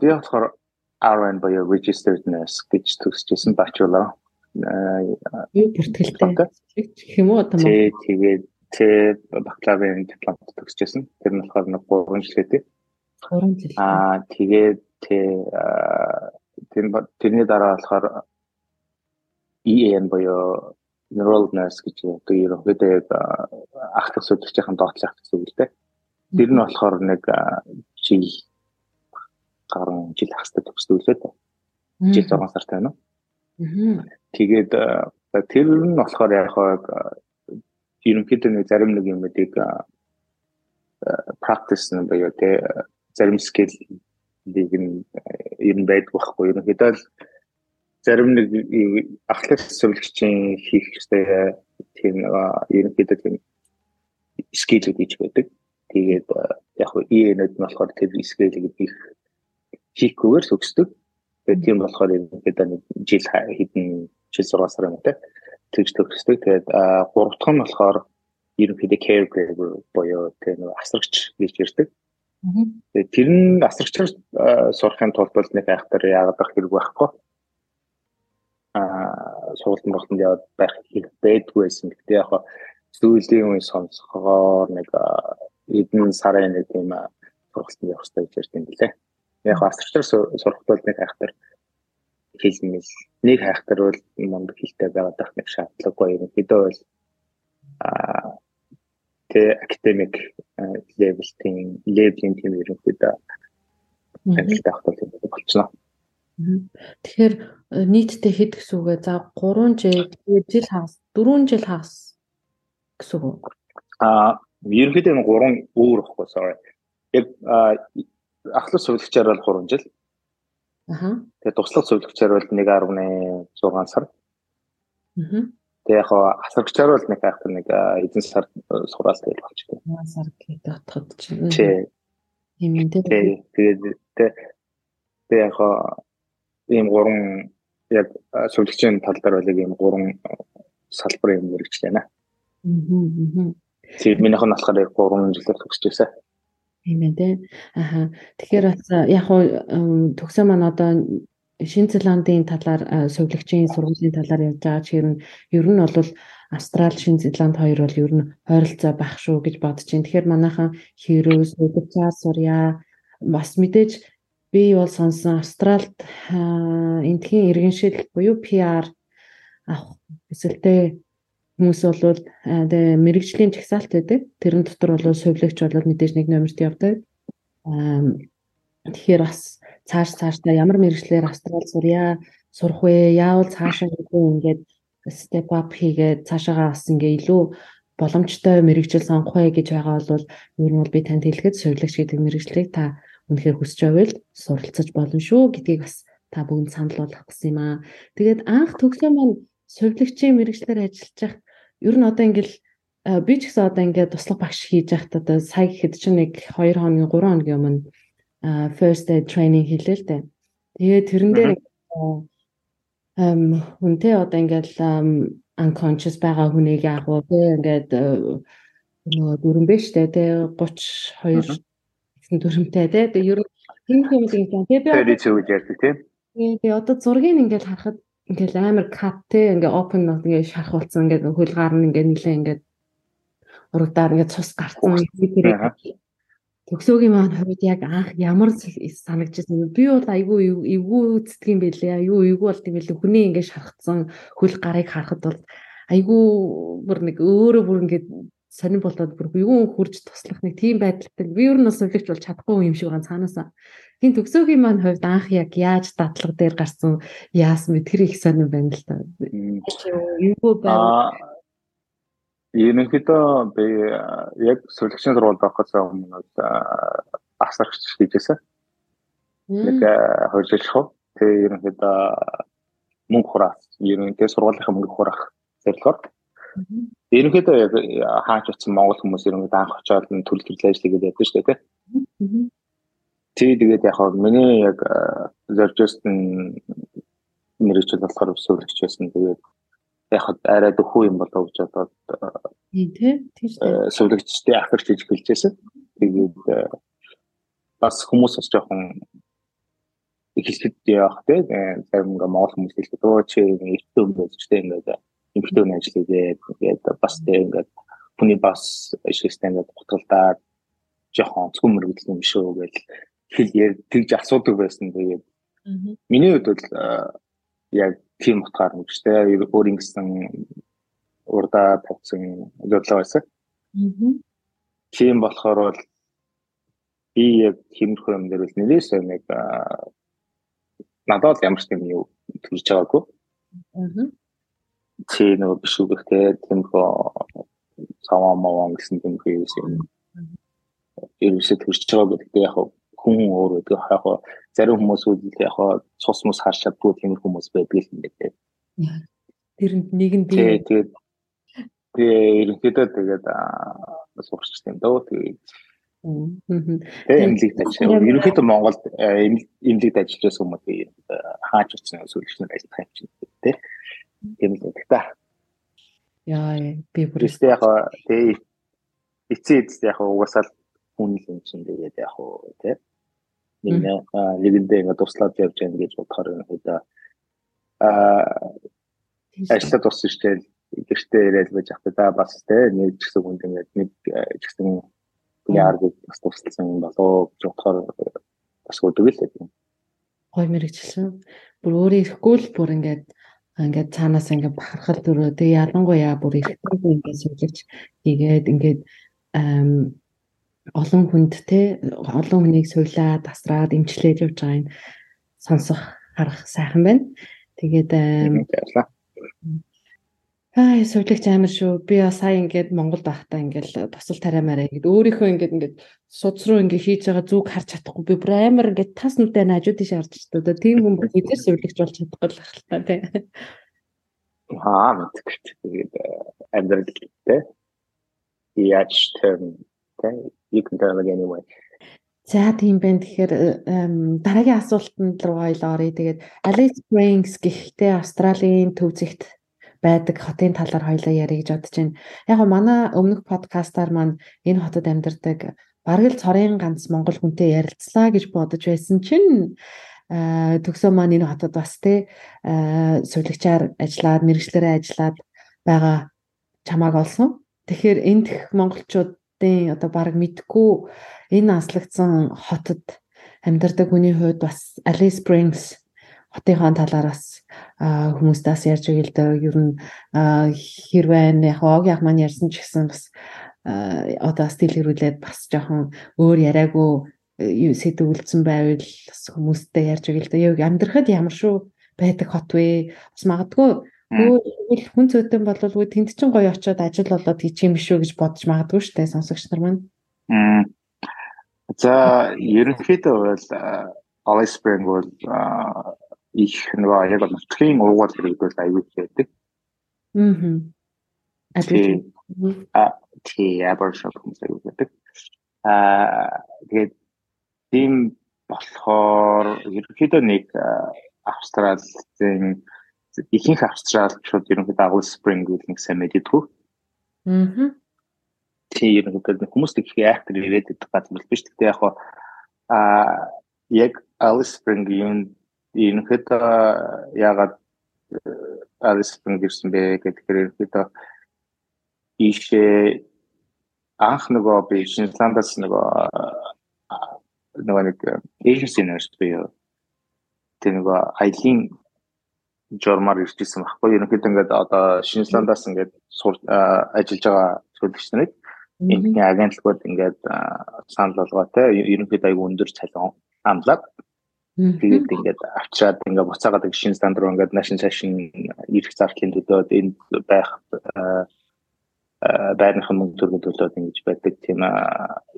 би болохоор RN буюу registered nurse гэж төгсөжсэн бачуулаа. Юу бүртгэлтэй гэх юм уу одоо тэгээд Тэ бакалаврын дипломт төгсөжсэн. Тэр нь болохоор нэг 3 жил гэдэг. 3 жил. Аа тэгээд тэр тэрний дараа болохоор EN буюу neural nurse гэж одоо ерөнхийдөө яг ах дах судалгаачин доотлох гэсэн үг л дээ. Тэр нь болохоор нэг жил гаруй жил хастай төгсдөг лээ дээ. Жил 6 сартай байна. Тэгээд тэр нь болохоор яг ерөнхийдөө нэг зарим нэг юмыг practice нь буюу те зарим skill ер нь байдаг байхгүй ерөнхийдөө зарим нэг ахлах зөвлөгчийн хийх хэрэгтэй тийм ерөнхийдөө тийм скиллүүд гэж байдаг. Тэгээд яг хөө EN-д нь болохоор тэр скиллийг их хийхгүйгээр төгсдөг. Тэгээд тийм болохоор ерөнхийдөө нэг жил хэдэн жил 6 сар юм те тэгж төгсдөг. Тэгээд гурав дахь нь болохоор ерөнхийдөө caregiver буюу тэр нэг асрагч гэж ярьдаг. Тэгээд тэр нь асрагчаар сурахын тулд бол нэг айхтар яагаад байх хэрэг байхгүй. Аа сургалтын болтонд яваад байх хэрэг байдгүйсэн. Гэтэ яг сүүлийн үе сонсохоор нэг эдэн сарын нэг тийм сургалтанд явах хэрэгтэй гэж ярьдаг юм лээ. Яг асрагчаар сурахад бол нэг айхтар хэлмэл нэг хайхтар бол мундаг хилтэй байгаад байх нэг шаардлагагүй юм. Хэдөө бол аа тэ академик левелтийн левлийн тийм ерөнхийдөө ажил тавих бол болчихно. Тэгэхээр э, нийтдээ хэд гэсэн үг вэ? За 3 жил, жил хагас, 4 жил хагас гэсэн үг. Аа, ерөнхийдөө энэ 3 өөр ихгүй sorry. Яг ахлах сувлагчаар бол 3 жил. Аха. Тэгээ туслах сувлагчаар бол 1.6 сар. Аха. Тэгээ яг асаргчаар бол нэг айх нэг эзэн сар сураал тэгэл болчихсон. 1 сар гэдэг отход чинь. Тий. Ийм юм дээ. Тэгээ тэгээ яг ийм гурван яг сувлагчийн тал дээр бол ийм гурван салбар юм мэрэгчлээ нэ. Аа. Тэгээд минийх нь болохоор яг 3 жилээр төгсөж байсан. Тийм ээ тий. Аха. Тэгэхээр бас яг хуу төгсөө маань одоо Шинэ Зеландын талаар сувлагчийн сургуулийн талаар явж байгаа чир нь ер нь бол Австрали, Шинэ Зеланд хоёр бол ер нь ойролцоо байх шүү гэж бодож байна. Тэгэхээр манайхан хэрөө сувлагчаа сурья. Бас мэдээж би бол сонсон Австралид энтхийн иргэншил буюу PR авах эсэлтэй хүмүүс бол тэгээ мэрэгжлийн чагсаалт байдаг. Тэрэн дотор бол сувлагч бол мэдээж нэг номерт явдаг. Тэгэхээр бас цааш цаашдаа ямар мэрэгчлэр Австрали сурья, сурах вэ? Яавал цаашаа гэдэг ингээд step up хийгээд цаашаагаа бас ингээ илүү боломжтой мэрэгжил сонгох вэ гэж байгаа бол ер нь бол би танд хэлэхэд сувлагч гэдэг мэрэгжлийг та үнэхээр хүсэж байвал суралцаж болно шүү гэдгийг бас та бүгд санал болгох гэсэн юм аа. Тэгээд анх төгсөө маань сувлагчийн мэрэгчлэр ажиллаж байхад ер нь одоо ингээл би ч гэсэн одоо ингээд туслах багш хийж байхад одоо сая гэхэд чинь нэг 2 хоногийн 3 хоногийн өмнө first aid training хийлээ л дээ. Тэгээд тэрэн дээр эм хүнтэй одоо ингээд unconscious байгаа хүнийг яг уу тий ингээд нөгөө дүрмбэ штэ тий 32 гэсэн дүрмтэй. Тэгээ ер нь тийм юм тийм тий би 32 гэж ярьдаг тий. Тэгээ одоо зургийг ингээд харахад ингээд амар cut тий ингээд open not ингээд шархуулсан ингээд хөлгаар нь ингээд нилээ ингээд урагдаар ингээд цус гарцсан. Төгсөөгийн маань хувьд яг анх ямар санагдчихсан. Би бол айгүй эвгүй үздэг юм бэлээ аюу эвгүй бол тийм билээ хүний ингээд шархацсан хөл гарыг харахад бол айгүй бүр нэг өөрөө бүр ингээд сонир болоод бүр юу хурж туслах нэг тийм байдалтай. Би ер нь бас өвлөгч бол чадахгүй юм шиг байгаа цаанаасаа тийм төгсөөгийн маань хувьд анх яг яаж дадлага дээр гарсан яасан бэ тэр их сонир байна л та. Эвгүй байна? Ерөнхийдөө би яг сувлагчийн сургуульд орохоос өмнө асарч хийжсэн. Нэг хөржүүлэх. Тэгээ ерөнхийдөө мөнгө хураас ерөнхийдөө сургуулийнхаа мөнгө хураах зорилгоор. Ерөнхийдөө яг хаач утсан монгол хүмүүс ерөнхийдөө анх очоод төлөв төрлийн ажил хийгээд байдаг шүү дээ тий. Тий тэгээд яг миний яг зоржсэн мэрэгчл болохоор сувлагч байсан. Тэгээд яг арай дөхөө юм болоо гэж бодоод тий тийш сувлагчтай ахирч хийж гэлжсэн. Тэгээд бас хүмүүс бас жоохон ихэлхэд явах тий зарим ингээ монгол хүмүүс хэлдэг өө чи эртөө юм байж тий ингээ эмхтэй хүн ажил хийгээд тэгээд бас тий ингээ хүний бас ашигтай ингээ гутгалдаад жоохон онцгой мөрөгдөл юм шүү гэж хэл яа тэгж асуудаг байсан. Тэгээд миний хувьд бол яг тийм утгаар нэгжтэй өөр ингэсэн урдаа тавьсан зөвлөгөө байсан. Тийм болохоор бол би яг тиймэрхүү юм дээр бол нэлээс нэг надад ямар ч юм юу төрж байгаагүй. Чи нөгөө биш үү гэхдээ тиймэрхүү цаваа маваа гэсэн тиймэрхүү юм. Ерөөсөө төрж байгаа гэдэг яг хүн өөр байдаг. Яг зарим хүмүүс үл яг цус мус харж чаддгүй тийм хүмүүс байдаг юм байдаг. Тэрэнд нэг нь би тэгээд тэгээ ерөнхийдөө тэгээд сурч тийм дөө тэгээд эмнэлэгт ажиллаж ерөнхийдөө Монголд эмнэлэгт ажиллаж байсан хүмүүс хаач утсан сүүлчнэр ажиллах юм чинь тийм тийм л байдаг та. Яа би бүр өстэй яг тэгээ эцээ эцээ яг угасаал хүн л юм чинь тэгээд яг тийм нэг нэгэндээ ингээд туслаад явж байгаа гэж бодохоор өнөөдөр аа ажлаа туссан штэ гэртээ ирээд байж ахтай да бас те нэг ч гэсэн хүнд ингээд нэг ч гэсэн хүний аргыг бас тусалсан болоо гэж бодохоор бас үдэг л юм. гой мэрэгчлэн. Бүр өөрөө ирэхгүй л бүр ингээд ингээд цаанаас ингээд бахархал төрөө. Тэгээ ялангуяа бүр ирэхгүй ингээд суулгаж хийгээд ингээд олон хүнд те олон хүнийг суйлаад тасраад имчлээд явж байгааг сонсох харах сайхан байна. Тэгээд Аа сувлагч амар шүү. Би бас сая ингээд Монголд байхдаа ингээд тосол тариамаараа ингээд өөрийнхөө ингээд ингээд суц руу ингээд хийж байгаа зүг харж чадахгүй. Би бүр амар ингээд тас нүдэ хажууд тийш харж чаддаг. Тийм хүн хэзээ сувлагч болж чадахгүй л байх л та тий. Аа мэдгүй. Тэгээд амьдралтай. Яаж тэр тий you can tell again anyway. За тийм байна. Тэгэхээр дараагийн асуултанд руу ойлоорой. Тэгээд Alice Springs гэхдээ Австралийн төв зэгт байдаг хотын талаар хоёлаа ярих гэж бодож байна. Яг го манай өмнөх подкастаар маань энэ хотод амьдардаг бараг л цорын ганц монгол хүнтэй ярилцлаа гэж бодож байсан чинь төгсөө маань энэ хотод бас те сувлагчаар ажиллаад мэрэгчлэрээ ажиллаад байгаа чамааг олсон. Тэгэхээр энд монголчуудын одоо баг мэдгүй энэ аслагдсан хотод амьдардаг хүний хувьд бас Alice Springs хотынхон талаараас хүмүүстээс ярьж байл да ер нь хэр байна яг ог яг маань ярьсан ч гэсэн бас одоо стил хэрүүлээд бас жоохон өөр яриаггүй сэдв үлдсэн байвал бас хүмүүстэй ярьж байл да яг амьдрахад ямар шүү байдаг хот вэ? Бас магадгүй өө хүн зүйтэн болвол тэнд чин гоё очиод ажил болоод хийчих юм шүү гэж бодож магадгүй шүү дээ сонсогч нар маань. За ерөнхийдөө бол Alice Spring бол их нөгөө яг нутгийн уугуул хэрэгдүүл аюул байдаг. Аа. А тий абершоп хүмүүс аюул байдаг. Аа тэгээд тийм болохоор ерөнхийдөө нэг Австралийн ихэнх австралчууд ерөнхийдөө агуул спринг гэдэг нэг сайн мэддэг. Аа. Тий ерөнхийдөө хүмүүс их актер ирээд идэх газар биш. Тэгтээ яг аа яг Alice Spring юм ерөнхийдөө яагаад Ариспен гэрсэн бэ гэдгээр ерөнхийдөө ийшээ анх нөгөө би Шинзландаас нөгөө нөгөө нэг agency nurse би тэр нөгөө аялын журмаар ирчихсэн байхгүй. Ерөнхийдөө ингээд одоо Шинзландаас ингээд ажиллаж байгаа төлөвч нарыг энэний агентлагууд ингээд санал болгоо те. Ерөнхийдөө аяг өндөр цалин амлаад Тэгээд ингээд авчираад ингээд буцаагаад шинэ стандарт руу ингээд нашин цаашин ирэх зардлын төлөөд энд байх байрныхан мөнгө төргөд төлөөд ингэж байдаг тийм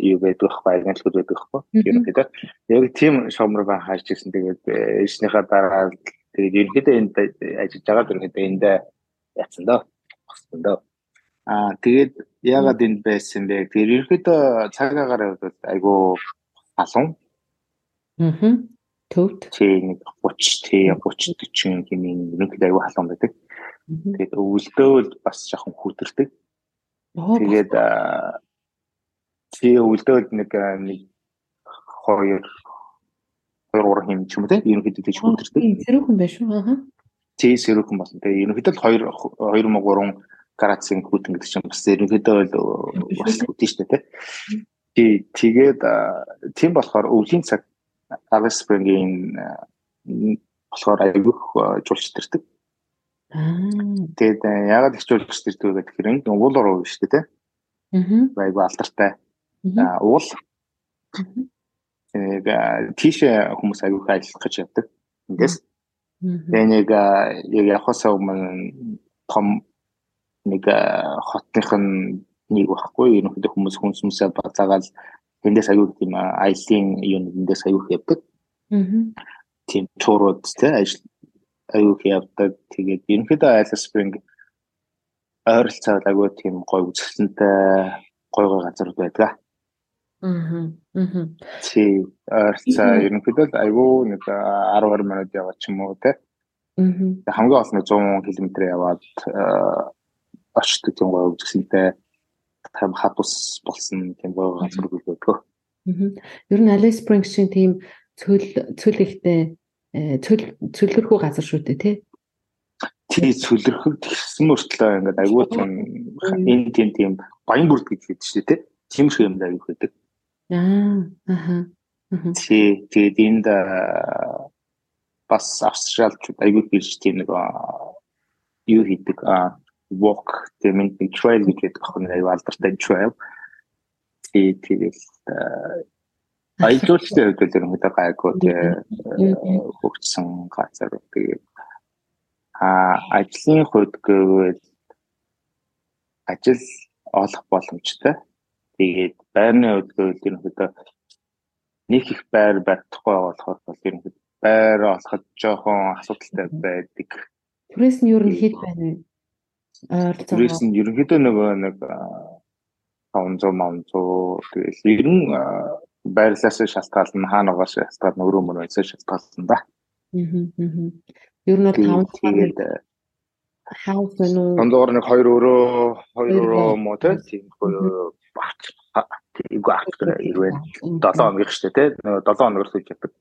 юу байдаг байхгүй агентлагууд байдаг байхгүй ерөнхийдөө. Яг тийм шомор ба хааж ирсэн. Тэгээд ээжнийхээ дараа тэгээд ерөнхийдөө энд ажиллаж байгаа ерөнхийдөө энд яцсан доо болсон доо аа тэгээд ягаад энд байсан бэ тэгээд ерөнхийдөө цаг агаар айгу халуун Аа Төвд. Тий нэг 30 тий 30 40 хэмээн ерөнхийдөө аюу халуун байдаг. Тэгээд өвөлдөөл бас жоохон хүүтэрдэг. Тэгээд тий өвөлдөөл нэг нэг хоёр хоёр гурван хэм ч юм уу тий ерөнхийдөө тийч хүүтэрдэг. Сэрүүхэн байх шүү. Аа. Тий сэрүүхэн болсон. Тэгээд ерөнхийдөө 2 2 3 градусын хүүтэн гэдэг чинь бас ерөнхийдөө бас хүүтэн шүү дээ тий. Тэгээд тийм болохоор өвлийн цаг Alice Spring-ийн болохоор айгүйх жуулчдэрдэг. Тэгээд яагаад их жуулчдэрдэг вэ гэхээр энэ уул руу биш үү те? Аа. Айгүй алдартай. Уул. Тэгээд тийшээ хүмүүс айгүйх ажиллах гэж явдаг. Ингээс. Тэгээд нэг яг явахсаа өмнө том нэг хотных нь нэг байхгүй ерөнхийдөө хүмүүс хүнс хүмүүсээ бацаагаал эндээс аюул тийм аялын юм эндээс аюул явдаг. Аа. Тийм туурууд те ажил аюул явдаг. Тэгээд ерөнхийдөө Alice Spring ойролцоол аюул тийм гой үзэсгэлэнтэй гой гой газар байдаг. Аа. Аа. Тий ойролцоо ерөнхийдөө аюул нэг 10 20 минут яваад ч юм уу те. Аа. Хамгийн олон 100 км яваад очдог тийм гой үзэсгэлэнтэй тийм хад ус болсон тийм гоё газар үлдээдэг. Ер нь Alice Springs-ийн тийм цөл цөл ихтэй э, цөл цөлөрхүү газар шүү дээ тий. Тий цөлөрхөг тэгсэн мөртлөө ингээд аюул тийм энэ тийм тийм баян бүрд гэж хэлдэг шүү дээ тий. Тиймэрхүү юм аюул байдаг. Аа аха. Тий тэгээд энд бас австралчууд аягүй бирж тийм нэг юу хийдэг walk тийм нэг trail гэдэг ах нэг аягүй алдартай trail тий тэгэл аялуулчтай хувьд ерөнхийдөө гайгүй хөгжсөн газар тэгээд а ажлын хувьд гэвэл ажил олох боломжтой. Тэгээд байрны хувьд гэвэл ерөнхийдөө нэг их байр байхгүй болохоор бол ерөнхийдөө байр олоход жоохон асуудалтай байдаг. Түрээс нь ер нь хэд байна вэ? Ойролцоогоо. Түрээс нь ерөнхийдөө нөгөө нэг 500 500 тэгэл ер нь байрлалаас шалтгаална хаанаас шалтгаална өөрөө мөр байсаа шалтгаална да. Аа. Ер нь бол 500 хаус вэ нүү? Дондор нэг 2 өрөө 2 өрөө мó тийм хоёр ирвэн 7 хоног штэ тий. 7 хоногор сууж ятдаг.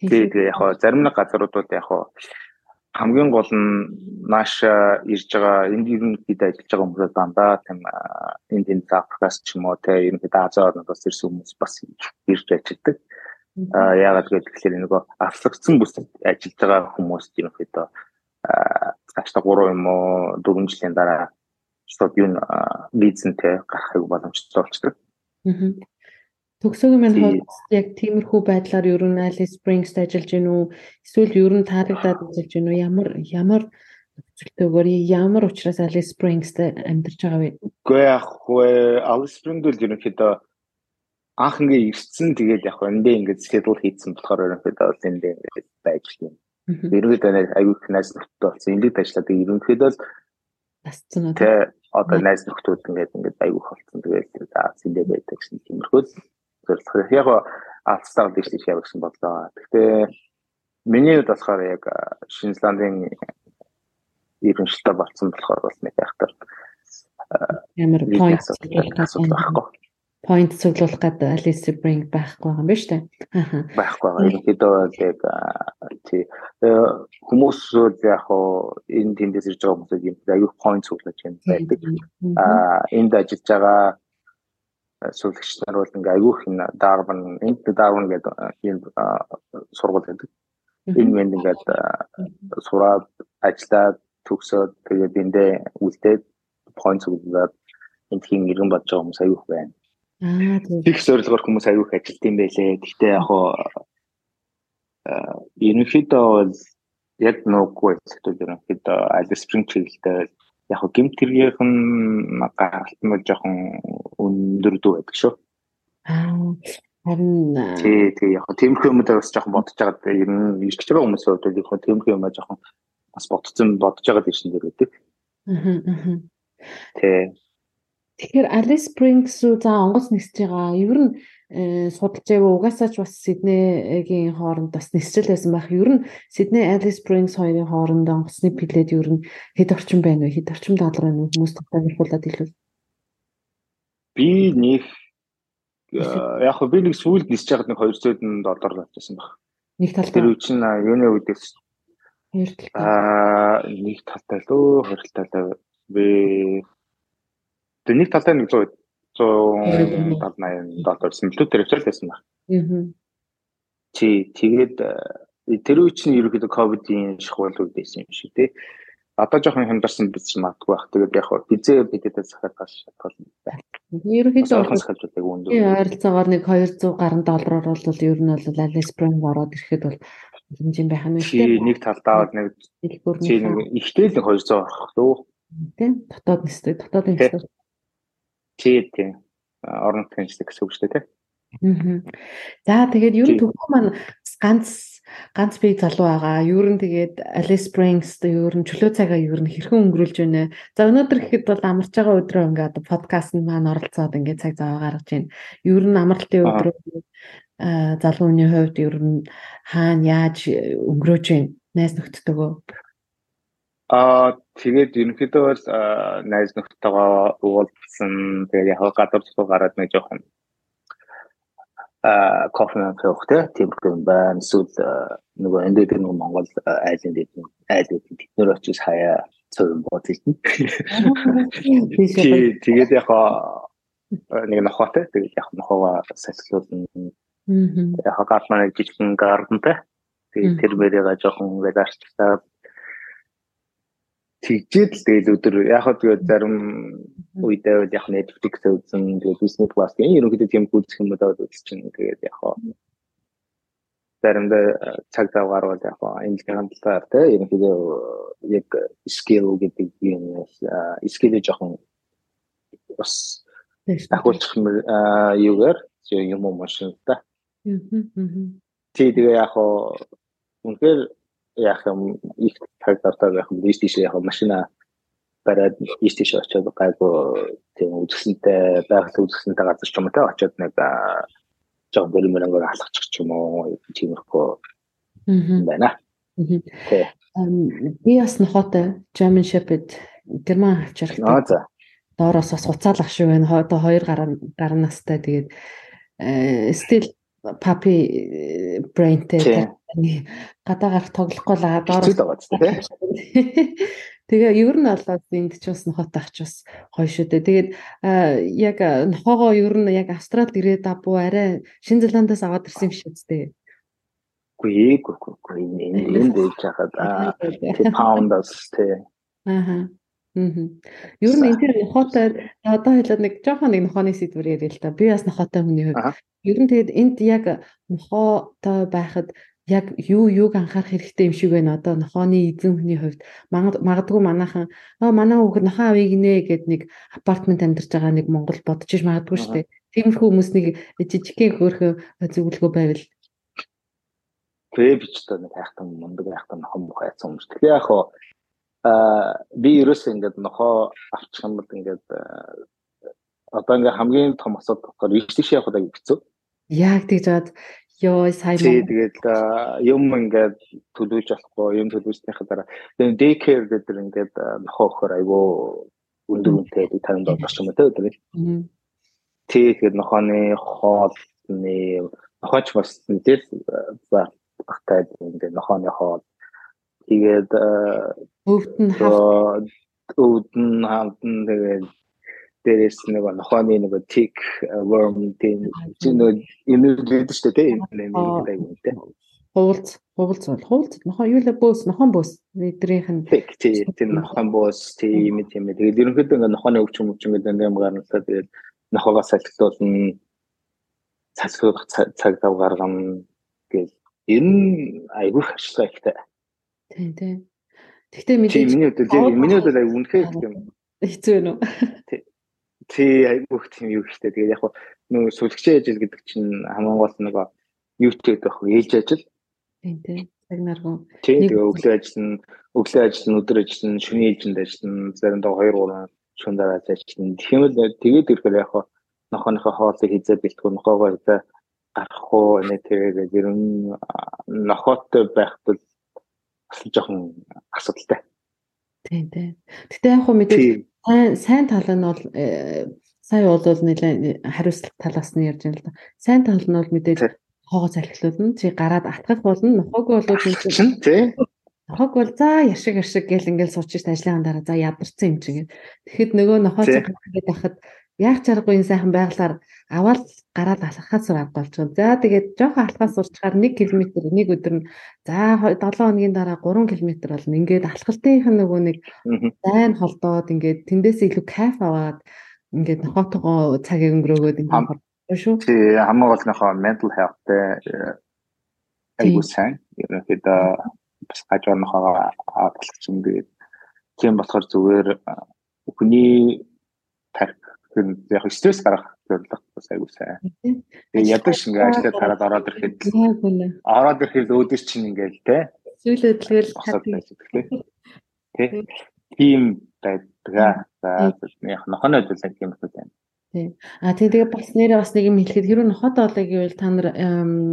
Тэгээд яг зарим нэг газруудад яг хамгийн гол нь нааша ирж байгаа энд ерөнхийдөө ажиллаж байгаа хүмүүс дандаа тийм энд энэ Африкаас ч юм уу те ерөнхийдөө Ази орнуудаас ирсэн хүмүүс бас ирж ажилладаг. А яагаад гэвэл нөгөө австралцсан бүс ажиллаж байгаа хүмүүс ерөнхийдөө цаашдаа 3 юм уу 4 жилийн дараа юу визэнтэй гарахыг боломжтой болчихдог. Төгсөөгийн маань хувьд яг тиймэрхүү байдлаар ер нь Alice Springs ажиллаж гин үү? Эсвэл ер нь таалагдаад ажиллаж гин үү? Ямар ямар нөхцөлтэйгээр ямар учраас Alice Springs-д амьдарч байгаа вэ? Үгүй яг хөө Alice Springs бол ерөнхийдөө анх ингээ ирсэн тэгээд яг эндээ ингээ schedule хийцэн болохоор ерөнхийдөө бол эндээ ингээ байж гин. Ерөнхийдөө аюул их найз нөхдөд болсон. Эндээ ажиллаад ерөнхийдөө тасцсан уу? Одоо найз нөхдөд ингээд ингээд аюул болсон. Тэгээд за зэндээ байдаг гэсэн тиймэрхүү зорилго. Яг алцтаа дэвш тийш явагсан бодлоо. Гэхдээ миний хувьд болохоор яг Шинзландын иргэншилтэй болсон болохоор бол нэг яхтар ямар point байхгүй point цуглуулах гэдэг Alice Spring байхгүй юм байна шүү дээ. Байхгүй байгаа. Ерөнхийдөө яг тий хүмүүс яг хоо энэ тэндээс ирж байгаа хүмүүс юм аюу point цуглаж юм байдаг. Аа энд ажиллаж байгаа сүүлэгч нар бол ингээ аюу хин Darwin энд Darwin гэдэг юм сургууль байдаг. Энэ мэнд ингээд сураад ажиллаад төгсөөд тэгээд эндээ үлдээд point цуглаад энд хин иргэн бодож байгаа хүмүүс аюух байна Аа тийм. Их зорилгоор хүмүүс аюух ажилт юм байлээ. Гэхдээ яг хоо ерөнхийдөө бол яг нүггүй эсвэл ерөнхийдөө Alice Spring чиглэлтэй яг хоо гимт тэргийнх нь гаралт нь жоохон өндөр дүү байдаг шүү. Аа харин тий тий яг тиймэрхүү юм дээр бас жоохон бодож байгаа ер нь ирж байгаа хүмүүсийн хувьд яг тиймэрхүү юм жоохон бас бодцсон бодож байгаа дэвшин дээр байдаг. Аа. Тий Тэгэхээр Alice Springs руу за онгоц нисэж байгаа. Ер нь э, судалж байваа угаасаа ч бас Сиднейгийн хооронд бас нисчил байсан байх. Ер нь Сидней Alice Springs хоёрын хооронд онгоцны пилет ер нь хэд орчим байна вэ? Хэд орчим доллар байна вэ? Хүмүүс тодорхойлуулаад хэлвэл. Би нэг яг хөө би нэг сүүлд нисэж байгаад нэг 200 доллар болчихсон баг. Нэг талдаа. Тэр үе чинь юуны үдээс Хоёр талдаа. Аа нэг талдаа л өө хоёр талдаа би Тэгээ нэг талдаа нэг 100 180 доллар симплютер хвчэл байсан баг. Аа. Чи тэгээд э, тэр үе чинь ерөөхдөө ковидын шахуул үед байсан юм шиг тий. Одоо жоохон хямдарсан биз магадгүй байх. Тэгээд яг бизээ бидэдээ захаад гаш шатгал байна. Ерөөхдөө хасгалжуулдаг өндөр. Тийм ойролцоогоор нэг 200 гаруй доллараар бол ер нь бол Alice Spring ороод ирэхэд бол хэмжээ байх юм шүү дээ. Нэг талдаа нэг чи нэг ихтэй л 200 орох лөө. Тийм дотоод нэстэй дотоод нэстэй тэгээд тийм орон тэнцлэг гэсэн үг шүү дээ тийм. За тэгээд ер нь төгөө маань ганц ганц бие залуу байгаа. Ер нь тэгээд Alice Springs ер нь чөлөө цагаа ер нь хэрхэн өнгөрүүлж байна. За өнөөдөр гэхэд бол амарч байгаа өдрөө ингээд подкаст маань оролцоод ингээд цаг зав гаргаж байна. Ер нь амралтын өдрөө залууны хувьд ер нь хаана яаж өнгөрөөж байна? Найс нөхдөдөө Аа тэгээд ерөнхийдөө бол найз нөхдөйгөө уулзсан. Тэгээд яг гадар цог гараад нэг жоохон а кофе авах тийм юм байна. Эсвэл нөгөө энэ дээр нөгөө Монгол айлын дээр айлууд бид нөр очиж хаяа цог бодож байна. Тэгээд яг нэг нохотой тэгээд яг нохоо сэлсүүлэн яг гал маань жижигэн гардантай. Тэгээд тэр мэрийга жоохон ингээд арчлаа тэгжээд л тэгэл өдөр яг хөө тэгээд зарим үедээ бол яг Netflix үзэн тэгээд Disney Plus гэх ерөнхийдөө тийм үзэх юм удаад үзчихин тэгээд яг хөө заримдаа цаг завгаар бол яг хөө энэ талаар те ерөнхийдөө яг skill гэдэг юм skill жоохон бас ахуулчих юугаар юм уу машин та. Тий тэгээ яг хөө үнэхээр яг юм их тагтартаа яг юм тийш яг машина бараад ийш тийш очоод гайгүй тийм үзэсгэлэнтэй байгаль үзэсгэлэнтэй газар ч юм уу те очоод нэг жоо бэлмэрэнгээр алхачих ч юм уу тиймэрхүү байна. Би бас нохотой German Shepherd герман авчирхтай. Доороос бас хуцаалах шүү байна. Одоо 2 гаруй гаруй настай тэгээд still puppy brainтэй гадаа гарах тоглохгүй л доороос Тэгээ ер нь болоод энд ч бас нохот ах ч бас гоё шүү дээ. Тэгээд яг нохоогоо ер нь яг Австралид ирээд абуу арай Шинэ Зеландаас аваад ирсэн юм шиг үстэй. Гүй гүй гүй энэ дэж хаад аа паундас тэ. Аха. Мм. Ер нь энэ тэр нохотой одоо хэлээд нэг жоохон нэг нохооны сэдвэр яриа л та. Би бас нохотой хүний хувьд. Ер нь тэгээд энд яг нохоотой байхад яг юу юуг анхаарах хэрэгтэй юм шиг байна одоо нохооны эзэн хүний хувьд магадгүй манайхан аа манай хүүхэд нохоо авъя гинэ гэд нэг апартмент амьдарч байгаа нэг Монгол бодож иж магадгүй дээ. Тиймэрхүү хүмүүсийг жижигхэн хөөрхөн зөвлөгөө байвал Тэ бич та нэг хайхтан мундаг хайхтан нохон бох яцсан юм шүү. Тэгэхээр яг хоо аа би ерөөсөө ингээд нохоо авчих юм бол ингээд одоо ингээд хамгийн том асуудал болохоор их тийш явах удаа хэцүү. Яг тэгж жаад Йоо сайн мөн. Тэгээд юм ингээд төлөвлөж болохгүй, юм төлөвлөснийхаа дараа тэгээд daycare гэдэг ингээд нохоо өхөр айгүй өндөр үнэтэй 50 доллар ч юм уу тэгээд. Тэгээд нохооны хоолны нохооч бас тэгэл багтай ингээд нохооны хоол тэгээд өвд нь хавт өвд нь хамт тэгээд дээрээс нэг нохооны нэг tick worm тийм. нэг юм байдаг шүү дээ тийм нэг юм тийм хуулц хуулц бол хуулц нохоо юу л бөөс нохон бөөс эдрийнх нь. Тийм нохон бөөс тийм тийм тэгээд ерөнхийдөө ингээ нохооны өвчин өвчин гэдэг юм гарнасаа тэгээд нохоогоо салхилуулна салхилуулах цаг зав гаргана гэл. Энэ айгүй ашигтай ихтэй тийм тийм Гэхдээ мэдээж миний хувьд миний хувьд аюу үнэхээр юм хэцүү вэ нү тий айгүйх тийм юу ихтэй. Тэгээд яг нөө сүлгчээ ажил гэдэг чинь хамгийн гол нэг юу ч гэдэг вэ? Ээлж ажил. Тийм тийм. Яг наргуу. Тий тэгээ өглөө ажиллана, өглөө ажиллана, өдөр ажиллана, шөнийн ээлжинд ажиллана, заримдаа 2 3 шөнө дараа ажиллана. Тэгэхээр тэгээд ирэхээр яг нохооныхоо хоолыг хизээ бэлтгэв, нохоогоо хизээ гарах уу нэ тэгээд ер нь нохоотой байхад бол бас жоохон асуудалтай. Тийм тийм. Гэтэ яг хөө мэдээ сайн сайн тал нь бол э, сая бол нэлээ хариуцлага талаас нь ярьж байна л да. Сайн тал нь бол мэдээж хоогоо салхилуулна. Чи гараад атгах болно. Нохоогүй бол чинь тий. Нохог бол за яшиг яшиг гэл ингээл сууч шít ажлын дараа за ядарсан юм чинь. Тэгэхэд нөгөө нохоо цагт байхад яг чаргагүй энэ сайхан байглаар аваад гараад алхахаас болж байгаа. За тэгээд жоохон алхахаас урчгаар 1 км нэг өдөр нь за 7 хоногийн дараа 3 км болно. Ингээд алхалтынх нь нөгөө нэг зайн холдоод ингээд тэндээс илүү кайф аваад ингээд нохотогоо цагийг өнгөрөөгөөд ингээд шүү. Тий, хамгийн голнохоо mental health-тэй э, айгуу сайн. Ерөнхийдөө бас гажуурнохоо авалч юм гээд тийм болохоор зүгээр хүний тарих яг стресс гарах зорилго бас айгүй сайн. Тэгээ ядаж ингээ ажиллаад хараад ороод ирэхэд ороод ирэхэд өөдөр чинь ингээл те. Сүүлээ тэгэл Тэ. Тийм байдгаа. За яг нохоны хөдөлгөөн тийм их байна. Тийм. А тэгээ бас нэрээ бас нэг юм хэлэхэд хэрвээ нохот олыг гэвэл та нар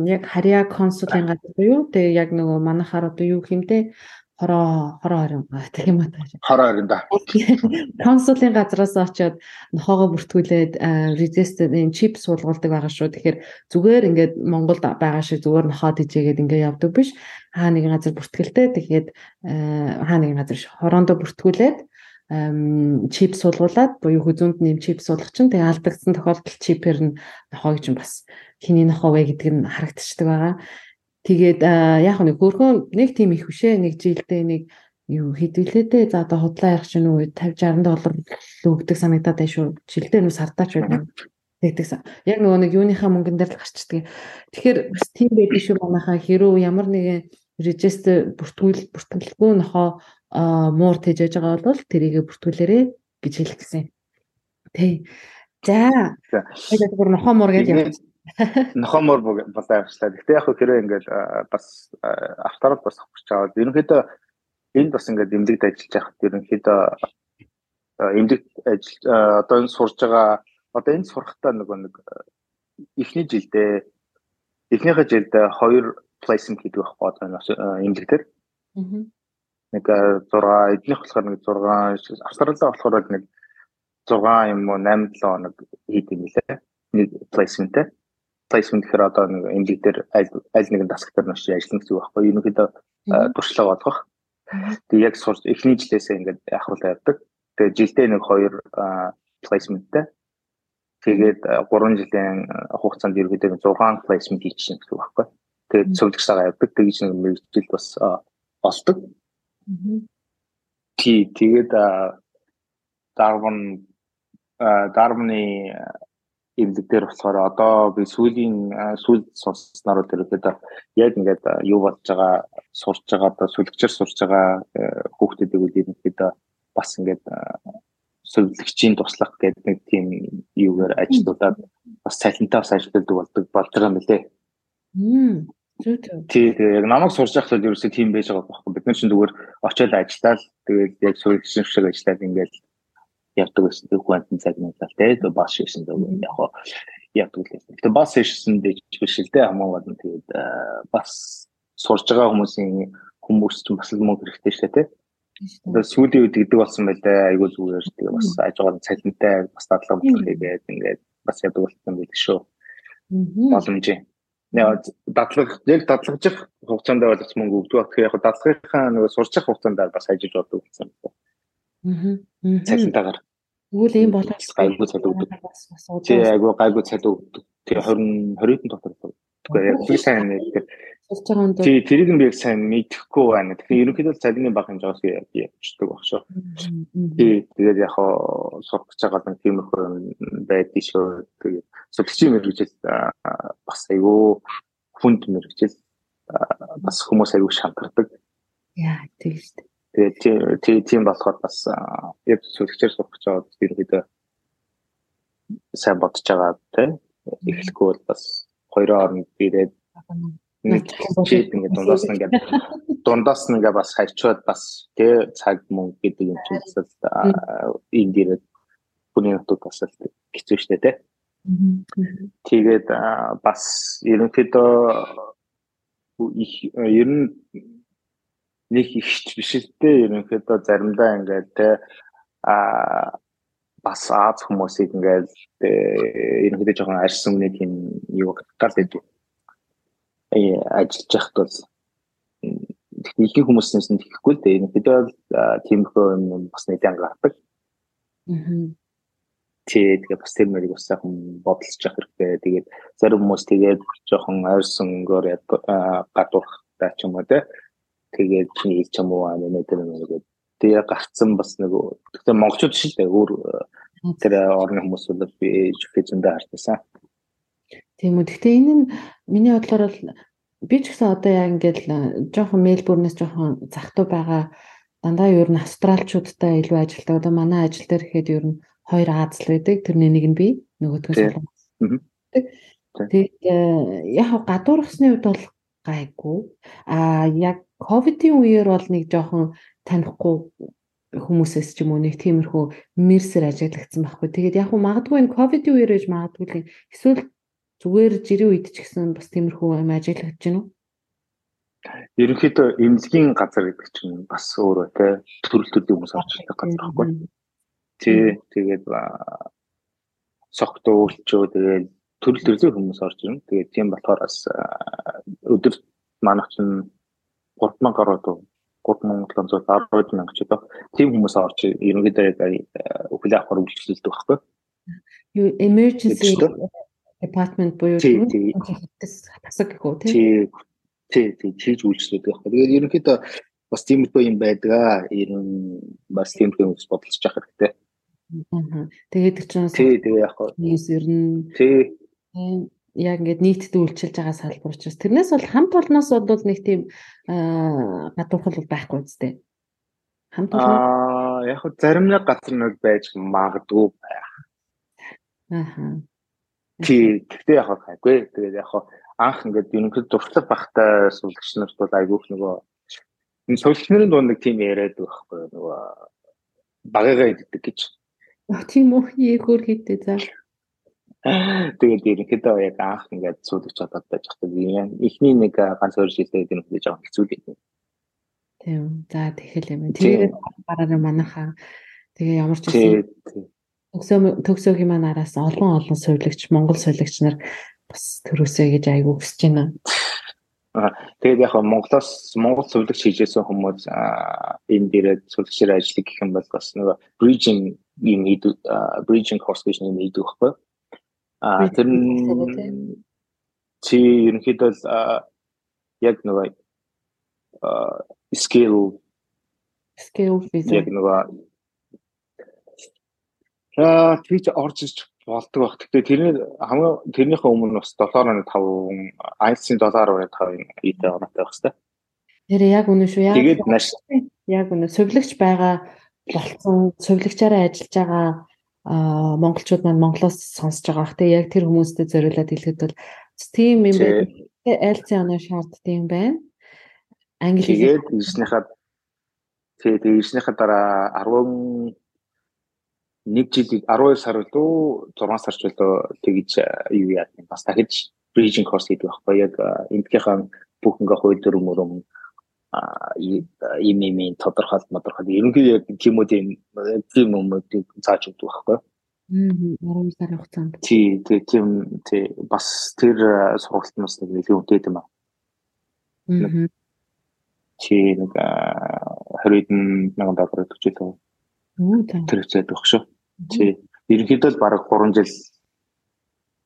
яг харьяа консулын газар буюу тэгээ яг нөгөө манахаар одоо юу хэмтэй хороо хороо орон гэх юм аа. Хороо орон да. Консулын газраас очиод нохоогоо бүртгүүлээд resistant чип суулгуулдаг байгаа шүү. Тэгэхээр зүгээр ингээд Монголд байгаа шиг зүгээр нохоод ижээгээд ингээд явдаг биш. Хаа нэгэн газар бүртгэлтэй. Тэгэхээр хаа нэгэн газар хороондоо бүртгүүлээд чип суулгуулад буюу хүзүүнд нэм чип суулгах чинь тэгээ алдагдсан тохиолдолд чипээр нь нохоог чинь бас хиний нохоо вэ гэдэг нь харагдчихдаг байгаа. Тэгээд яг нэг хөрхөн нэг тийм их хүшээ нэг жилдээ нэг юу хэдвэлээдээ за одоо худлаа явах чинь үү 50 60 доллар л өгдөг санагдаад байна шүү. Жилдээ нүү сардаач байна. Тэгдэгсэн. Яг нөгөө нэг юуныхаа мөнгөн дээр л гарчдаг. Тэгэхээр бас тийм байдаг шүү манайхаа хэрүү ямар нэгэн режистр бүртгүүл бүртгэлгүй нохоо муур тэж яж байгаа бол тэрийгэ бүртгүүлээрэ гэж хэлэх гэсэн. Тий. За. Тэгээд бүр нохоо муур гэж явж нохомор болоо явчлаа. Гэтэ яг хөө тэрээ ингээд бас автород бас авч чаваад ерөнхийдөө энд бас ингээд эмнэлэгт ажиллаж байхад ерөнхийдөө эмнэлэгт ажил одоо энэ сурж байгаа одоо энэ сурахтаа нөгөө нэг эхний жилдээ эхнийхээ жилдээ хоёр placement хийдэг байхгүй одоо эмнэлэгтэр. Нэг 6 эднийх болохоор нэг 6 австралиа болохоор нэг 6 юм уу 8 7 хоног хийдэг юм лээ. Нэг placement-тэй placement гэхээр одоо нэг эмнэлэг дээр аль аль нэгэн дасгал дээр нь ажиллах гэсэн үг байхгүй юу? Ерөнхийдөө туршлага олгох. Тэгээ яг сурч эхний жилээсээ ингээд ахруулаад явдаг. Тэгээ жилдээ нэг хоёр placement-тэй. Тэгээд 3 жилийн хугацаанд ерөнхийдөө 6 placement хийчихсэн гэсэн үг байхгүй юу? Тэгээд цогцлогсоо явдаг. Тэгж нэг мэрэгжилд бас олдог. Тий, тэгээд Дарвин Дарвины эмнэлэг дээр болохоор одоо би сүүлийн сүүл сонсноор тэрхэд яг ингээд юу болж байгаа сурч байгаа одоо сүлгчээр сурч байгаа хүүхдүүдийг үл ерөнхийдөө бас ингээд сүлгчийн туслах гэдэг нэг тийм юугаар ажилдаад бас цалинтай бас ажилладаг болдог болж байгаа юм лээ. Тий, яг намайг сурж байхад ерөөсөө тийм байж байгаа байхгүй. Бид нар чинь зүгээр очиод ажиллаад тэгээд яг сүлгчийн шиг ажиллаад ингээд явдаг гэсэн үг бантын загнуулал те бас шишсэн дөө яг хоо явдаг л байсан. Тэгээ бас шишсэн дэж биш л дээ хамаагүй нь тэгээд бас сурж байгаа хүмүүсийн хүмүүс ч бас л мөнгө хэрэгтэй шүү дээ те. Тэгээ сүүлийн үед гэдэг болсон байлаа айгүй зүгээр тэгээ бас ажгаар цалинтай бас дадлага болох хийгээд ингээд бас явдаг болсон байдаг шүү. Боломж. Яг дадлага яг дадлагжих хугацаанд ойлгоц мөнгө өгдөг. Тэгэхээр яг дадлагынхаа нөгөө сурчих хугацаанд бас ажиллаж болдог гэсэн юм. Аа. Цалинтайгаар. Тэгвэл ийм болоод гайгүй цалин өгдөг. Тий, айгүй гайгүй цалин өгдөг. Тэгээ 20 20-ын дотор. Тэгвэл яг би сайн нэг сурч байгаа юм. Тий, тэрийг би яг сайн мэдэхгүй байна. Тэгэхээр ерөнхийдөө цалингийн баг хэмжээс би явчихдаг баг шүү. Тий, тэгээд яг хоо сурах гэж байгаа нэг тиймэрхүү байдгийг шүү. Тэгээд сувчийн мэрэгжил бас айгүй хүнд мэрэгжил бас хүмүүс айгүй шантардаг. Яа, тийм шүү. Тэгээд тийм болохоор бас яг сүлгчээр сурах гэж байгаа ерөөдөө сайн бодож байгаа тийм эхлэхгүй бол бас хоёроо оронд ирээд нэг чип ингээд дундаас нь ингээд дундаас нь ингээд бас хайчаад бас тий цаг мөнгө гэдэг юм чинь бас энд ирээд хүний нутаг бас хэцүү шттэ тий Тэгээд бас ерөнхийдөө их ер нь нэг ихч биш л дээ ерөнхийдөө заримдаа ингээд те а бас Аз хүмүүсийг ингээд ерөнхийдөө жоохон арьс өмнө тийм юу гал байдаг. Э ажиллаж байхад бол техникийн хүмүүсээс нь тэгэхгүй л дээ ерөнхийдөө тиймэрхүү юм бас нэгэн гардаг. Аа тэгээд бас тэр мөрийг бас сайхан бодолж явах хэрэгтэй. Тэгээд зарим хүмүүс тэгээд жоохон ойрсон өнгөөр гадуурх та ч юм уу те тэгээд чи ч юм уу анаа тэр нэг тэгээ гарцсан бас нэг тэгтээ монголчууд шиг л өөр тэр орны хүмүүс бол би жихэд зөндөө харчихсан. Тийм үү. Гэхдээ энэ нь миний бодлоор бол би ч гэсэн одоо яг ингээд жоохон Мельбурнээс жоохон захтуу байгаа дандаа ер нь австралчуудтай илүү ажилтдаг. Одоо манай ажил дээр ихэд ер нь хоёр Аз л байдаг. Тэрний нэг нь би, нөгөөдгөө солонгос. Тэгээд э, яг гадуурхсны үед бол гайгүй. А яг ковидын үеэр бол нэг жоохон танихгүй хүмүүсээс ч юм уу нэг тиймэрхүү мерсэр ажиглагдсан байхгүй. Тэгээд яг уу магадгүй энэ ковидын үеэр ээж магадгүй л эсвэл зүгээр жирийн үед ч гэсэн бас тиймэрхүү юм ажиглагдаж байна уу? Ерөнхийдөө эмнэлгийн газар гэдэг чинь бас өөрөө те төрөл төрлийн хүмүүс орж ирдэг газар байхгүй. Тий, тэгээд согт өөрчлөө тэгээд төрөл төрлийн хүмүүс орж ирнэ. Тэгээд тийм болохоор бас өдөр манайх чинь 3000 гаруй дуу 3710 мянга ч одоо тийм хүмүүс орж ерөнхийдөө яг өглөө авахар үйлчлүүлдэг байхгүй юу emergency department буюу тасаг гэх үү тийм тий тий хийж үйлчлээд байх. Тэгээд ерөнхийдөө бас тиймэрхүү юм байдаг. Ер нь бас тиймэрхүү юм бодолж явах хэрэгтэй. Аа. Тэгээд чинь тий тэгээ яг нийс ер нь тий яг ингээд нийтэд үйлчилж байгаа салбар учраас тэрнээс бол хамт олноос бол нэг тийм гадуурхал байхгүй үстэй. Хамт олон аа яг зарим нэг газар нэг байж магадгүй байх. Аа. Тий, тэгтээ яг хайгүй. Тэгээд яг анх ингээд ерөнхийдөө дуршлаг багтай сувлагч нарт бол айгүйх нөгөө энэ сувлагч нарын дунд нэг тийм яриад байхгүй нөгөө багыгаа иддэг гэж. Тийм үү, ийхүр хийдтэй заа. Тэгээд ерөнхийдөө яг анх ингээд сувлагч одод байж байгаа. Эхний нэг ганц хоёр жилдээ ерөнхийдөө жаахан хэцүү дээ. Тийм. За тэгэл юм. Тэгээд гараараа манайхаа тэгээ ямар ч үсэн төгсөө төгсөөгийн маань араас олон олон сувлагч Монгол сувлагч нар бас төрөөсэй гэж айгүй хүсэж байна. Тэгээд яг Монголоос Монгол сувлагч хийжсэн хүмүүс энэ дээрээ сувлагчаар ажиллах гэх юм бол бас нөгөө bridging юм хийдэг bridging course гэж юм хийдэг байхгүй. А тэр нь чи ерөнхийдөө яг нөгөө skill skill visa яг нөгөө Аа тийч орж иж болдог баг. Гэтэ тэрний хамгийн тэрнийхээ өмнө бас 7.5 IELTS-ийн 7.5 ийтэй оноотой байх хэвээр. Тэр яг үнэ шүү. Яг тэгээд маш яг үнэ сувлагч байгаа болцсон сувлагчаараа ажиллаж байгаа монголчууд маань Монголоос сонсож байгаа бах. Тэгээ яг тэр хүмүүстэй зориулаад хэлэхэд бол тийм юм байна. IELTS-ийн оноо шаарддаг юм байна. Англи тэгээд ирснийхаа тэгээд ирснийхаа дараа 10 нэг жилиг 12 сар үлээ 6 сарч үлээ тэгж юу яа гэм бас дахиж bridging course хийдэг байхгүй яг эндгийнхаа бүх ингээ хууль дүрм мөрөм ийм ийм тодорхойлт тодорхойл ерөнхийдөө яг тийм үү тийм юмуудыг зааж өгдөг байхгүй Аа 10 сарын хугацаанд. Тий, тий, тийм тий бас тэр сургалтнаас нэг нэлээд үнэтэй юм аа. Аа. Тий нэг 20 мянган доллар өгч илүү. Тэр хэвчээд өгч шүү. Тий. Ерөнхийдөө л бараг 3 жил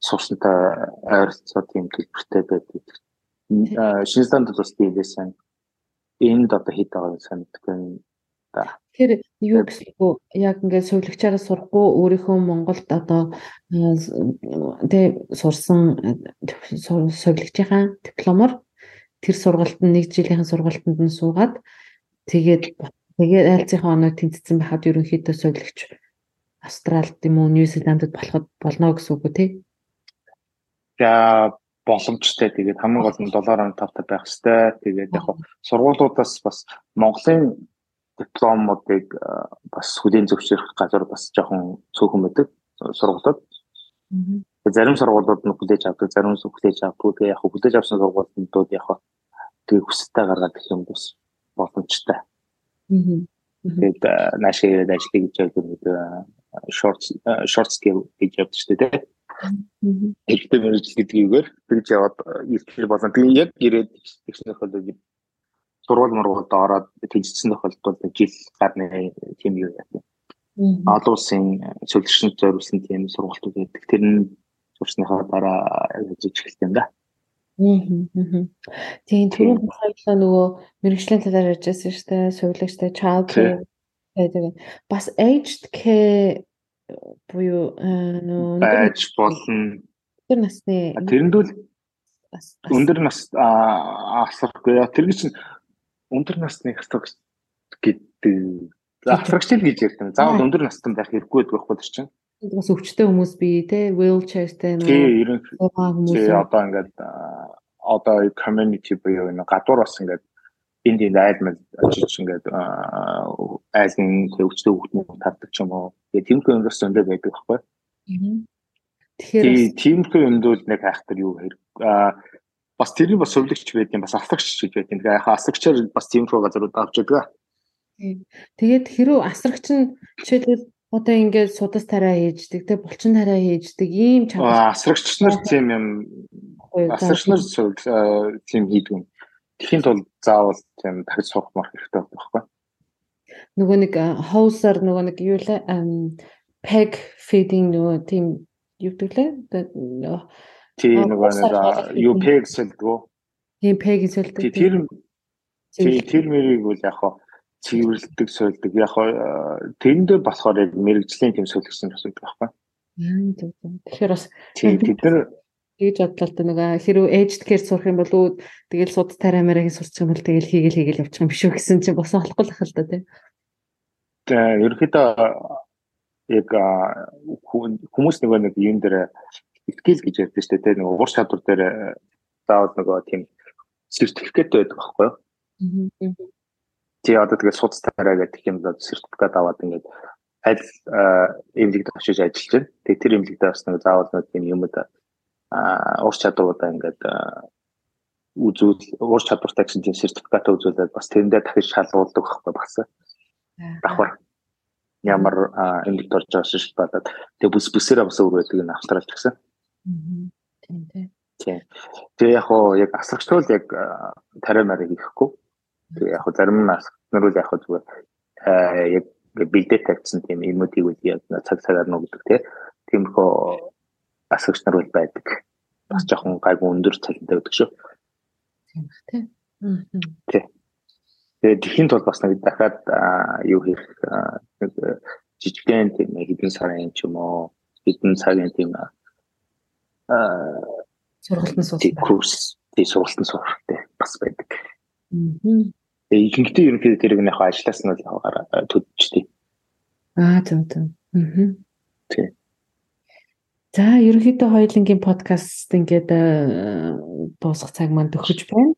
суусантай ойролцоо тийм төлбөртэй байдаг. Шинэ стандд бас тийм байсан. Энд одоо хэд байгаа санагдахгүй та. Тэгэхээр юу гэсэн үг яг ингээд сувлагчаараа сурахгүй өөрийнхөө Монголд одоо тэ сурсан сувлагчийн дипломоор тэр сургалтанд нэг жилийн сургалтанд нь суугаад тэгээд тэгээд айлцынхаа оноо тэнцсэн байхад ерөнхийдөө сувлагч Австралид юм уу, Нью-Зеландд болоход болно гэсэн үг үү тий? За боломжтой. Тэгээд хамгийн гол нь 7.5 та байх хэвээр. Тэгээд яг сургуулиудаас бас Монголын дипломуудыг бас хүлээн зөвшөөрөх газар бас жоохон цөөхөн байдаг сургуулиуд. Зарим сургуулиуд нь хүлээж авдаг, зарим нь хүлээж авдаг. Тэгээд яг хүлээж авсан сургуулиудад яг тэгээд хүсэлтээ гаргаад ирэх юм бас боломжтой. Тэгээд наашаа ирээд ажиллая гэж байгаа short short skill гэж явдаг шүү дээ. Хэрэгтэй мэрэгжил гэдгийгээр тэгж яваад ирэх болно. Тэгээ яг ирээд тэгснэх бол сургууль мургуулд ороод тэнцсэн тохиолдолд жил гарны тийм юу яа. Олон улсын зөвлөгчөнд зориулсан тийм сургалтууд байдаг. Тэр нь сурсныхаа дараа ажиллаж эхэлсэн юм да. Тийм түрүүн хоёулаа нөгөө мэрэгжлийн талаар ярьжсэн шүү дээ. Сувилагчтай child care байдаг. Бас aged care буюу байж болно. Тэр насны тэрэндүүл өндөр нас асрахгүй. Тэр чинь өндөр насны асрах гэдэг асрагчл гэж ярьдаг. Заавал өндөр настай байх хэрэггүй байхгүй тэр чинь. Бас өвчтэй хүмүүс би те wheelchairтэй нөгөө тий ерөн хүмүүс одоо ингээд одоо community буюу нэг гадуур бас ингээд энд энд айлмал очиж ингээд айлын хөвчтэй хүүхдүүд тавдаг ч юм уу. Тэгээ тиймэрхүү юм бас өндөө байдаг байхгүй. Тэгэхээр тиймэрхүү юмд бол нэг хайхтар юу хэрэг аа бас тэрний бас сувлагч байд юм бас асрагч гэж байд юм. Тэгээ яхаа асрагчаар бас тиймэрхүү газрууд авч яадаг. Тэгээд хэрүү асрагч нь жишээлбэл одоо ингээд судас тарай хийждэг тэг булчин тарай хийждэг ийм чанар асрагч нар тийм юм асрагч нар тийм хийдэг юм Тэхийн тулд заавал тийм дахиж сурах мах хэрэгтэй байхгүй. Нөгөө нэг хоусаар нөгөө нэг юу лээ peg feeding нөгөө тийм юу гэдэг лээ. Тийм нөгөө нэг юу peg сэлдгөө. Тийм пэг сольдог. Тэр тэр мэрийг бол яг хаа цэвэрлдэг сольдог. Яг тэрэндээ болохоор яг мэрэгжлийн тийм сольгсон бас байдаг байхгүй. Тэгэхээр бас тийм бид нар тэгж бодлоо та нөгөө хэрвээ ээжд гэхэр сурах юм бол үү тэгэл суд тариамаараа сурчих юм бол тэгэл хийгээл хийгээл явчих юм биш үү гэсэн чинь босоо болохгүй л хэл та тийм. Тэгээ ерөөхдөө яг хүмүүс нөгөө нэг юм дээр скил гэж ярьдаг шүү дээ нөгөө ур чадвар дээр заавал нөгөө тийм сертификат байдаг байхгүй юу? Тий одоо тэгээ судас тараа гэдэг юм бол сертификат аваад ингээд аль эмнэлэгт очиж ажиллаж байна. Тэгээ тэр эмнэлэгт бас нэг заавал нэг тийм юмуд ур чадваруудаа ингээд үзүүл ур чадвартай гэсэн тийм сертификат үзүүлээд бас тэрэндээ дахиж шалгуулдаг байхгүй багсаа. Давхар ямар эмнэлэгт орж байгаа шиг бодоод тэгээ бүс бүсээрээ бас өөр байдаг нь австралч гэсэн. Тийм тийм. Тэгээ яг хоо яг асагчтуул яг тариа мараа хийхгүй. Тэгээ яг хоо зарим нь асагчнаар бол яг хоо зүгээр яг бэлдээ тавьсан тийм юмуудыг үл яг цаг цагаар нүгдэг тиймэрхүү асагч нар бол байдаг. Бас жоохон гайгүй өндөр цалинтай байдаг шүү. Тийм ба тий. Тий. Тэгээд тэхийн тулд бас нэг дахиад юу хийх нэг жижигхэн тийм хэдэн сарын ч юм уу хэдэн цагийн тийм сургалтын суустай. Курс тий сургалтын суурьтай бас байдаг. Аа. Ихэнхдээ ерөнхийдөө тэр нэг ажлаас нь л яваагаар төдчтэй. Аа зөв зөв. Аа. Тий. За ерөнхийдөө хоёулангийн подкаст ингээд э, дуусах цаг маань төгсөж байна.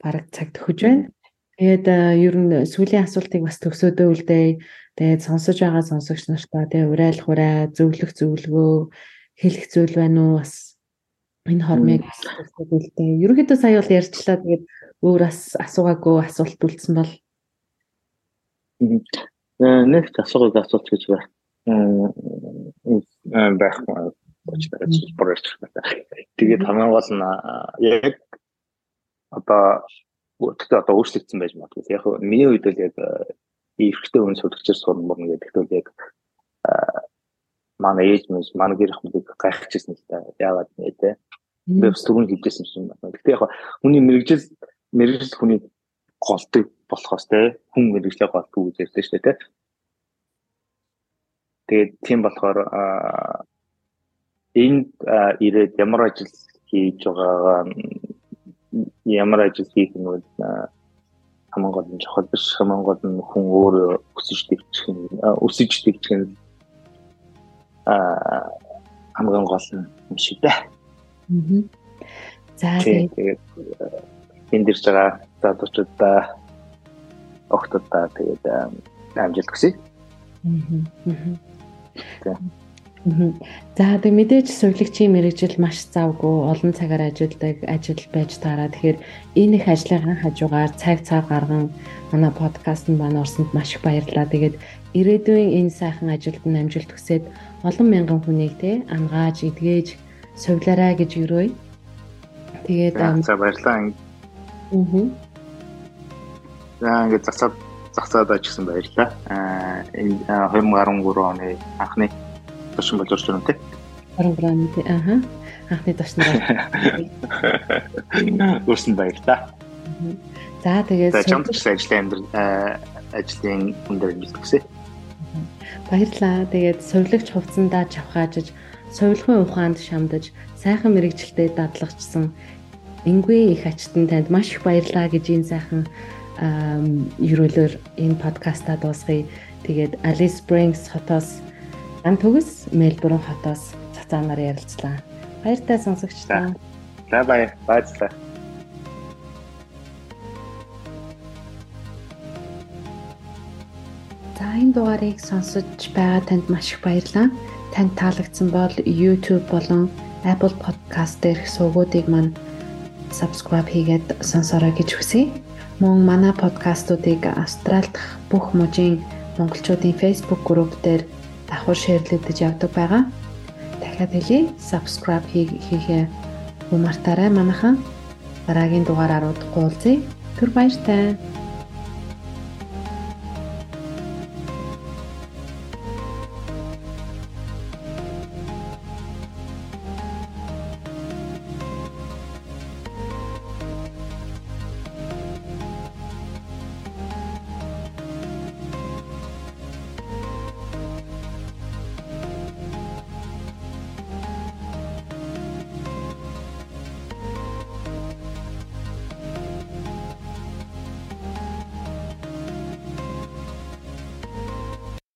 Бараг цаг төгсөж байна. Тэгээд э, ер нь сүүлийн асуултыг бас төгсөөдөө үлдээ. Тэгээд сонсож байгаа сонсогч нартаа тэгээд урайлах урай, зөвлөх зөвлөгөө, хэлэх зүйл байна уу? Бас энэ хормыг төгсөөдөө үлдээ. Ерөнхийдөө сая бол ярьчлаа. Тэгээд өөр бас асуугаагүй асуулт үлдсэн бол нэг асуулт асууж гэж байна. Байх болж байгаа чинь борч байна. Тэгээд хамгийн гол нь яг одоо гэхдээ одоо өөрчлөгдсөн байж магадгүй. Яг миний үед л яг эрэгтэй хүн сүлгчээр сурна мөн гэдэг л яг манай ээж мэс манай гэр хүмүүс гайхчихсан л та яагаад нэ тэ. Би бас түрүүн хэлжсэн юм байна. Гэхдээ яг хүний мэрэгжил мэрэгжил хүний голтой болохоос тэ хүн мэрэгжлээ голтгүй гэж ярьдэн шүү дээ тэ. Тэгээд тийм болохоор энд ирээд ямар ажил хийж байгаагаа ямар ажил хийх нь бол хамгийн гол нь чухал биш хамгийн гол нь хүн өөрөө өсөж дэвчих нь өсөж дэвчих нь а хамгийн гол юм шиг дээ. Аа. За тэгээд энд ирж байгаа залуучуудаа охтуудаа тэгээд амжилт хүсье. Аа. За тэг мэдээж сувилагчийн мэрэгжил маш завгүй олон цагаар ажилладаг ажил байж таараа тэгэхээр энэ их ажлын хажуугаар цаг цав гарган манай подкастт маань орсонд маш их баярлалаа. Тэгээд ирээдүйн энэ сайхан ажилд нь амжилт хүсээд олон мянган хүнийг те ангааж эдгээж сувлаарай гэж өрөөе. Тэгээд за баярлалаа. Аа. За ингээд зацаад зацаад ажигсан баярлалаа. Аа энэ 2013 оны анхны тушин боловч юм тий. 23 оны тий. Аха. Анхны тушнаар. Өөрсөнд баярлалаа. За тэгээд чамд ч ажлын амьдрал ажлын өндөр амжилт хүсье. Баярлалаа. Тэгээд сувилагч хувцсандаа чавхаажиж, сувилгын ухаанд шамдаж, сайхан мэрэгчлэлтэд дадлагчсан Ингүй их ачтан танд маш их баярлалаа гэж энэ сайхан ерөөлөөр энэ подкастаа дуусгая. Тэгээд Alice Springs хотоос Ан төгс Мельбурн хотоос цацаанаар ярилцлаа. Баяртай сонсогчдаа. За баяр. Баярлалаа. За энэ дугаарыг сонсож байгаа танд маш их баярлалаа. Танд таалагдсан бол YouTube болон Apple Podcast дээрх сувгуудыг маань subscribe хийгээд сонсорой гэж хүсье. Мөн манай подкастуудыг Австрал дахь бүх мужийн монголчуудын Facebook групп дээр давхар шеэрлэгдэж явдаг байгаа. Дахиад хэлье. Subscribe хийхээ мартаарай манайхан. Дараагийн дугаараар уулзъя. Түр баяртай.